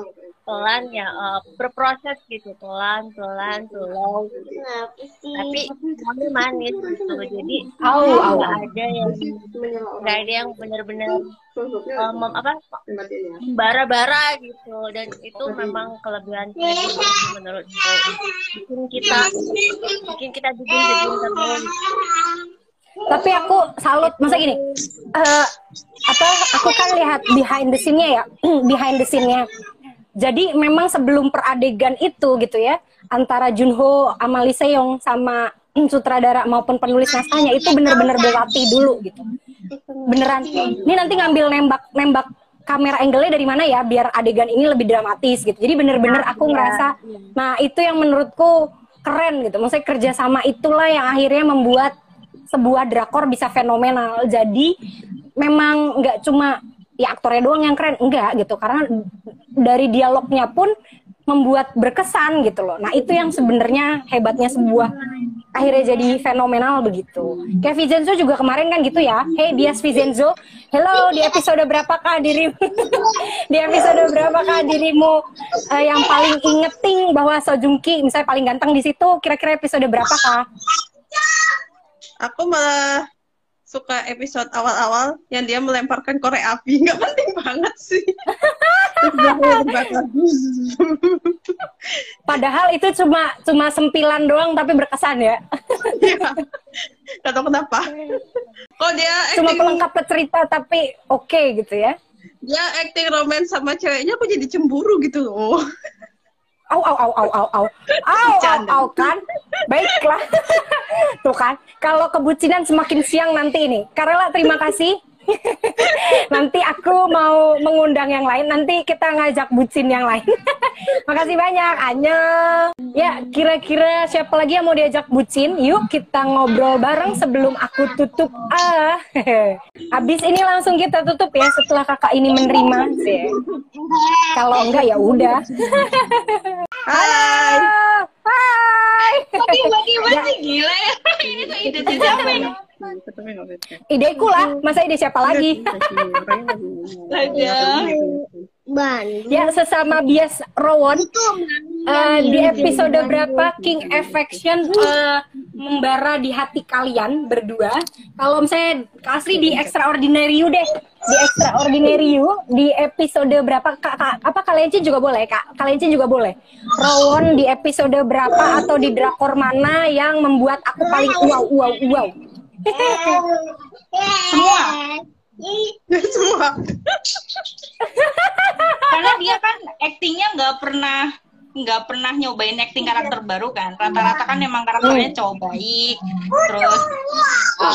pelan ya, eh, berproses gitu, pelan, pelan, slow. Tapi semuanya manis gitu. Jadi au, nggak au. ada yang nggak ada yang benar-benar eh, mem- apa bara-bara gitu dan itu memang kelebihan Kevin menurutku bikin kita bikin kita dingin terus Tapi aku salut, masa gini, eh apa? Aku kan lihat behind the scene-nya ya, [clears throat] behind the scene-nya. Jadi memang sebelum peradegan itu gitu ya, antara Junho, Amali Seong sama sutradara maupun penulis naskahnya itu bener-bener berlatih dulu gitu. Beneran. Ini nanti ngambil nembak nembak kamera angle-nya dari mana ya biar adegan ini lebih dramatis gitu. Jadi bener-bener aku Iya, ngerasa, iya. nah itu yang menurutku keren gitu. Maksudnya kerjasama itulah yang akhirnya membuat sebuah drakor bisa fenomenal. Jadi memang nggak cuma ya aktornya doang yang keren, enggak gitu. Karena dari dialognya pun membuat berkesan gitu loh. Nah itu yang sebenarnya hebatnya sebuah akhirnya jadi fenomenal begitu. Kayak Vincenzo juga kemarin kan gitu ya. Hey Bias Vincenzo, hello di episode berapakah dirimu? [laughs] di episode berapakah dirimu eh, yang paling ingeting bahwa Sojungki misalnya paling ganteng di situ? Kira-kira episode berapakah? Aku malah suka episode awal-awal yang dia melemparkan korek api. [laughs] Nggak penting banget sih. [laughs] Padahal itu cuma cuma sempilan doang tapi berkesan ya. [laughs] Iya. Nggak tahu kenapa. Kok dia Cuma acting, pelengkap cerita tapi oke gitu ya. dia acting romance sama ceweknya aku jadi cemburu gitu loh. Au au au au au au. Au au au kan. Baiklah. [laughs] Tuh kan. Kalau kebucinan semakin siang nanti ini. Karela terima kasih. [laughs] nanti aku mau mengundang yang lain. Nanti kita ngajak bucin yang lain. [laughs] Makasih banyak. Annyeong. Ya, kira-kira siapa lagi yang mau diajak bucin? Yuk kita ngobrol bareng sebelum aku tutup. Ah. [laughs] Abis ini langsung kita tutup ya setelah kakak ini menerima. Sih. Kalau enggak ya udah. Hai. Hai. tiba-tiba Ya. gila ya ini tuh ide siapa Ideku lah, masa ide siapa lagi? Ya. Sesama bias Rowon, uh, di episode berapa King Affection uh, membara di hati kalian berdua. Kalau misalnya Kasri di Extraordinary You deh, di Extraordinary You di episode berapa? Kak, kak apa kalian juga boleh kak? Kalian juga boleh. Rawon di episode berapa atau di drakor mana yang membuat aku paling wow wow wow. Semua. Semua. Karena dia kan aktingnya nggak pernah nggak pernah nyobain acting karakter baru kan rata-rata kan emang karakternya cowok baik terus uh,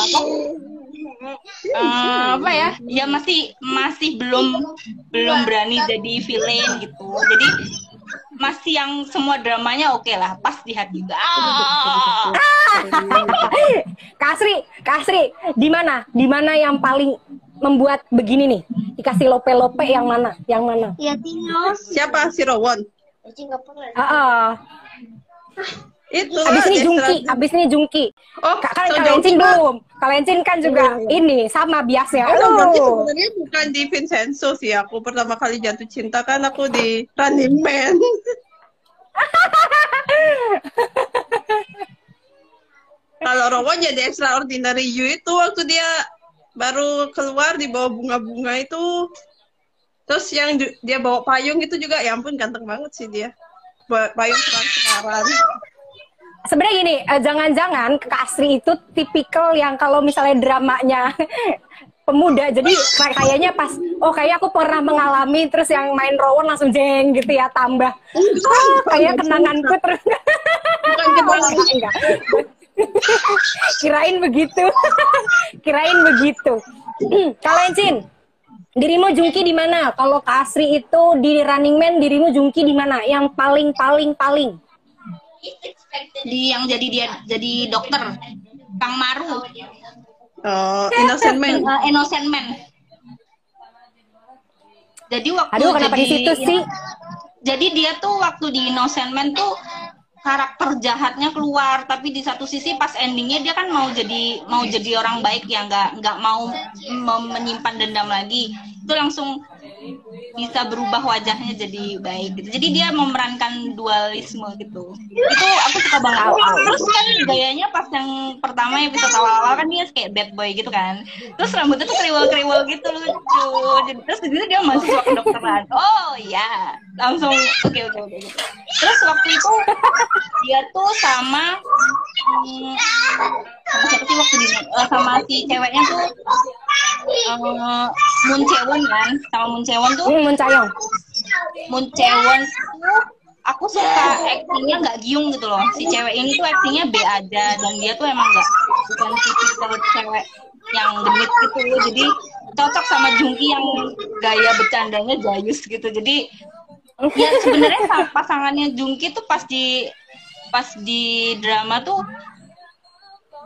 uh, apa ya ya masih masih belum belum berani jadi villain gitu jadi masih yang semua dramanya oke okay lah pas di hati juga. Ah. [laughs] Kasri Kasri di mana? Di mana yang paling membuat begini nih? Dikasih lope lope yang mana? Yang mana? Ya Tino siapa? Si Rowon Ah, uh, itu abis ini Jungki, abis ini Jungki. Oh, kan so kalian belum. Kalian kan juga oh, ini sama biasa. Oh, berarti sebenarnya bukan di Vincenzo sih. Aku pertama kali jatuh cinta kan aku di Running Man. [laughs] Kalau Rowo jadi extraordinary you itu waktu dia baru keluar di bawah bunga-bunga itu Terus yang dia bawa payung itu juga ya ampun ganteng banget sih dia. Payung transparan. Sebenarnya gini, eh, jangan-jangan Kasri itu tipikal yang kalau misalnya dramanya [laughs] pemuda jadi kayaknya pas oh kayak aku pernah mengalami terus yang main Rowan langsung jeng gitu ya tambah. Oh, kayak kenanganku terus. [laughs] Enggak [laughs] kirain begitu. Kirain begitu. [clears throat] Kalian Cin Dirimu Jungki di mana? Kalau Kasri itu di Running Man, dirimu Jungki di mana? Yang paling paling paling? Di yang jadi dia jadi dokter, Kang Maru. Oh, Innocent Man. Uh, Innocent Man. Jadi waktu Aduh, kenapa jadi, di situ sih? Jadi dia tuh waktu di Innocent Man tuh karakter jahatnya keluar tapi di satu sisi pas endingnya dia kan mau jadi mau jadi orang baik yang nggak nggak mau menyimpan dendam lagi itu langsung bisa berubah wajahnya jadi baik gitu. Jadi dia memerankan dualisme gitu. Itu aku suka banget. Terus kan gayanya pas yang pertama episode awal-awal kan dia kayak bad boy gitu kan. Terus rambutnya tuh kriwel-kriwel gitu lucu. Jadi terus di situ dia masuk ke kedokteran. Oh iya, langsung oke okay, oke okay, oke. Okay, gitu. Terus waktu itu dia tuh sama hmm, sama siapa sih waktu di uh, sama si ceweknya tuh uh, Moon Chewon kan? Sama Moon Chewon tuh? Hmm, Moon Chewon tuh aku suka aktingnya nggak giung gitu loh. Si cewek ini tuh aktingnya B aja dan dia tuh emang nggak bukan tipikal cewek yang genit gitu. Jadi cocok sama Jungki yang gaya bercandanya jayus gitu. Jadi ya sebenarnya [laughs] pasangannya Jungki tuh pas di pas di drama tuh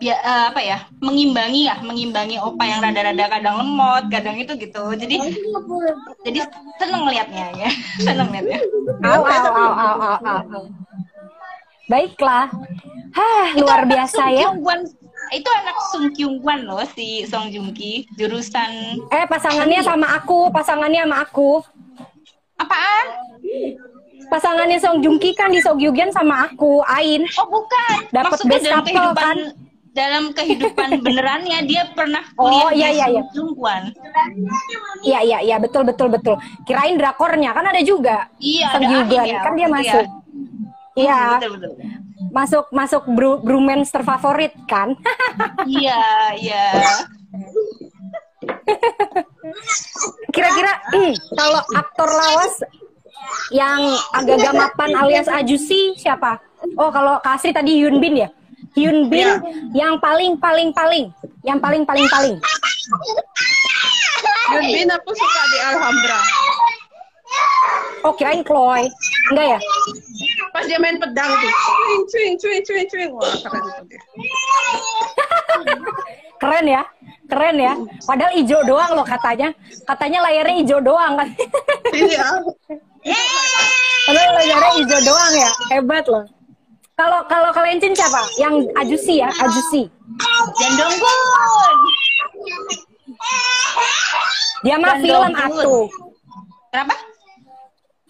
uh, apa ya mengimbangi ya mengimbangi opa yang rada-rada kadang lemot kadang itu gitu. Jadi jadi seneng liatnya ya. [laughs] Seneng liatnya. Au au au au au, au. baiklah. Hah luar itu biasa ya. Itu anak Sung Kyung Wan loh si Song Joong Ki jurusan eh pasangannya sama aku pasangannya sama aku. Apaan? Pasangannya Song Joong Ki kan di Sogyugyan sama aku Ain. Oh bukan. Dapat best couple kan dalam kehidupan [laughs] benerannya dia pernah kuliah oh, iya, iya, iya. Jungkwan. Iya iya iya betul betul betul. Kirain drakornya kan ada juga. Iya ada juga ya, kan dia masuk. Iya. Betul, Masuk masuk bru bromance terfavorit kan? [laughs] iya iya. [laughs] Kira-kira hmm, kalau aktor lawas yang agak gamapan alias Ajusi siapa? Oh kalau Kasri tadi Yun Bin ya? Hyun Bin ya. yang paling paling paling. Yang paling paling paling. Hyun Bin aku suka di Alhambra. Oh kirain Chloe. Enggak ya? Pas dia main pedang tuh. Cuing cuing cuing cuing cuing. Wah keren itu dia. [laughs] Keren ya? Keren ya? Padahal hijau doang loh katanya. Katanya layarnya hijau doang. Kan [laughs] Iya. Padahal layarnya hijau doang ya? Hebat loh kalau kalau kalian Cin siapa? Yang Ajusi ya, Ajusi. Jandonggun. Dia mah film atu. Kenapa?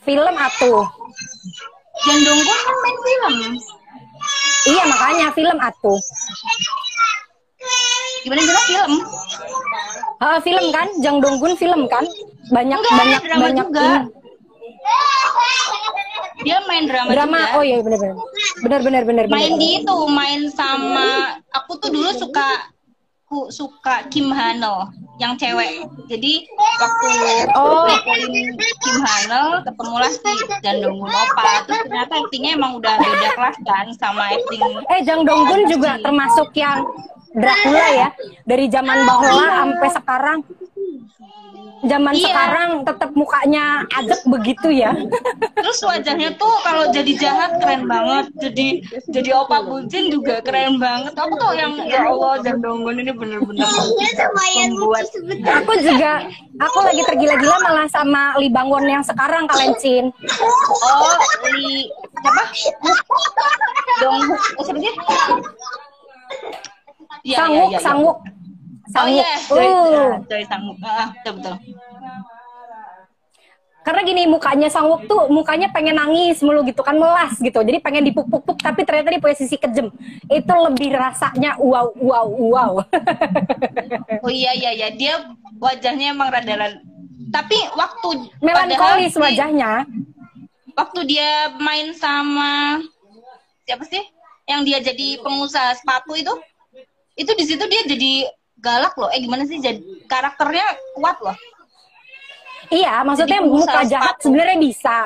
Film atu. Jang Donggun kan main film. Iya makanya film atuh. Gimana gimana film? Uh, film kan, Jang Donggun film kan, banyak Enggak, banyak drama banyak juga. ini. Dia main drama, drama. juga. Oh iya benar benar. Benar benar benar main di itu, main sama aku tuh dulu suka aku suka Kim Hano yang cewek. Jadi waktu Oh. ngepoin Kim Hano ketemulah si Jang Donggun Opa. Terus ternyata aktingnya emang udah beda kelas kan sama acting Eh Jang Donggun juga termasuk yang Dracula ya dari zaman bahula sampai sekarang. Zaman Iya. sekarang tetap mukanya ajak begitu ya. Terus wajahnya tuh kalau jadi jahat keren banget. Jadi jadi opa bucin juga keren banget. Aku tuh yang ya Allah Jang Donggun ini bener-bener membuat Aku juga, aku lagi tergila-gila malah sama Lee Bang Won yang sekarang kalian Cin. oh li siapa? Dong oh, siapa sih? Iya, Sanguk, iya, iya, iya. sanguk, Oh sanguk. iya, Joy, Uh. Joy Sanguk. Ah, betul betul. Karena gini mukanya sanguk tuh mukanya pengen nangis mulu gitu kan melas gitu. Jadi pengen dipuk-puk tapi ternyata di posisi kejem. Itu lebih rasanya wow wow wow. [laughs] Oh iya iya iya, dia wajahnya emang rada tapi waktu Melankolis padahal wajahnya. waktu dia main sama siapa sih yang dia jadi pengusaha sepatu itu itu di situ dia jadi galak loh eh gimana sih jadi karakternya kuat loh Iya, maksudnya Jadi muka jahat sebenarnya bisa.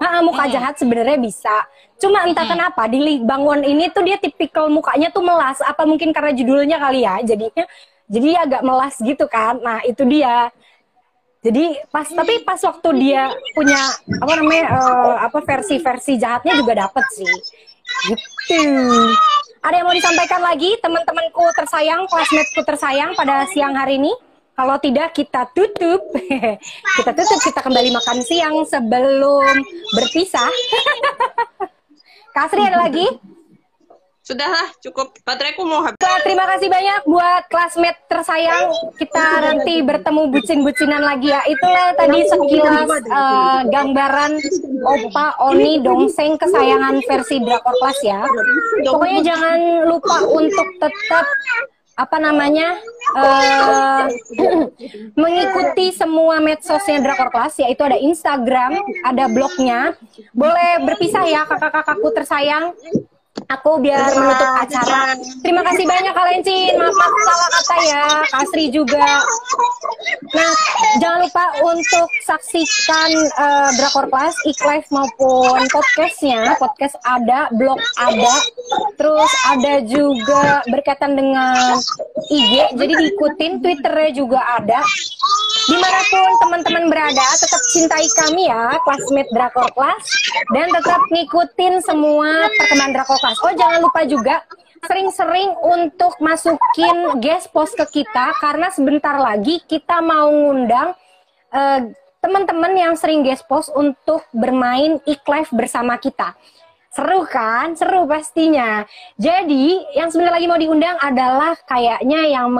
Ha, muka Hmm. jahat sebenarnya bisa. Cuma entah Hmm. kenapa di Bang Won ini tuh dia tipikal mukanya tuh melas. Apa mungkin karena judulnya kali ya? Jadinya jadi agak melas gitu kan. Nah, itu dia. Jadi pas tapi pas waktu dia punya apa namanya eh, apa versi-versi jahatnya juga dapet sih. Gitu. Ada yang mau disampaikan lagi teman-temanku tersayang, classmate-ku tersayang pada siang hari ini? Kalau tidak kita tutup. [laughs] kita tutup, kita kembali makan siang sebelum berpisah. [laughs] Kasri ada lagi? Sudahlah, cukup. Bateraiku mau habis. Terima kasih banyak buat classmate tersayang. Kita nanti bertemu bucin-bucinan lagi ya. Itulah tadi sekilas eh, gambaran Opa Oni Dongseng kesayangan versi Drakor Class ya. Pokoknya jangan lupa untuk tetap apa namanya eh, [clears throat] mengikuti semua medsosnya Drakor Class yaitu ada Instagram, ada blognya. Boleh berpisah ya kakak-kakakku tersayang. Aku biar menutup acara. Terima kasih banyak kalian Cin. Maaf, maaf salah kata ya. Kasri juga. Nah, jangan lupa untuk saksikan eh, Drakor Class, iklive maupun podcastnya. Podcast ada, blog ada, terus ada juga berkaitan dengan IG. Jadi diikutin Twitternya juga ada. Di mana pun teman-teman berada, tetap cintai kami ya, classmate Drakor Class, dan tetap ngikutin semua perkembangan Drakor Class. Oh, jangan lupa juga sering-sering untuk masukin guest post ke kita, karena sebentar lagi kita mau ngundang eh, teman-teman yang sering guest post untuk bermain iklive bersama kita. Seru kan? Seru pastinya. Jadi, yang sebentar lagi mau diundang adalah kayaknya yang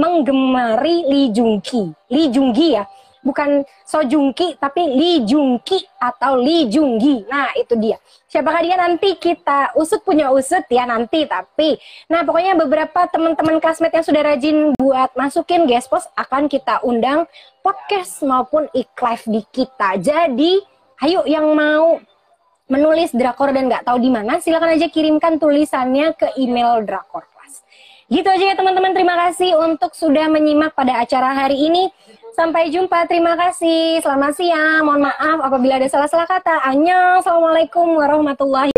menggemari Lee Jungki. Lee Junggi ya. Bukan So Jungki, tapi Lee Jungki atau Lee Junggi. Nah, itu dia. Siapakah dia nanti kita usut punya usut ya nanti. Tapi, nah pokoknya beberapa teman-teman classmate yang sudah rajin buat masukin guest post akan kita undang podcast maupun iklive di kita. Jadi, ayo yang mau menulis drakor dan nggak tahu di mana, silakan aja kirimkan tulisannya ke email drakor. Gitu aja ya teman-teman, terima kasih untuk sudah menyimak pada acara hari ini. Sampai jumpa, terima kasih. Selamat siang, mohon maaf apabila ada salah-salah kata. Annyeong, Assalamualaikum warahmatullahi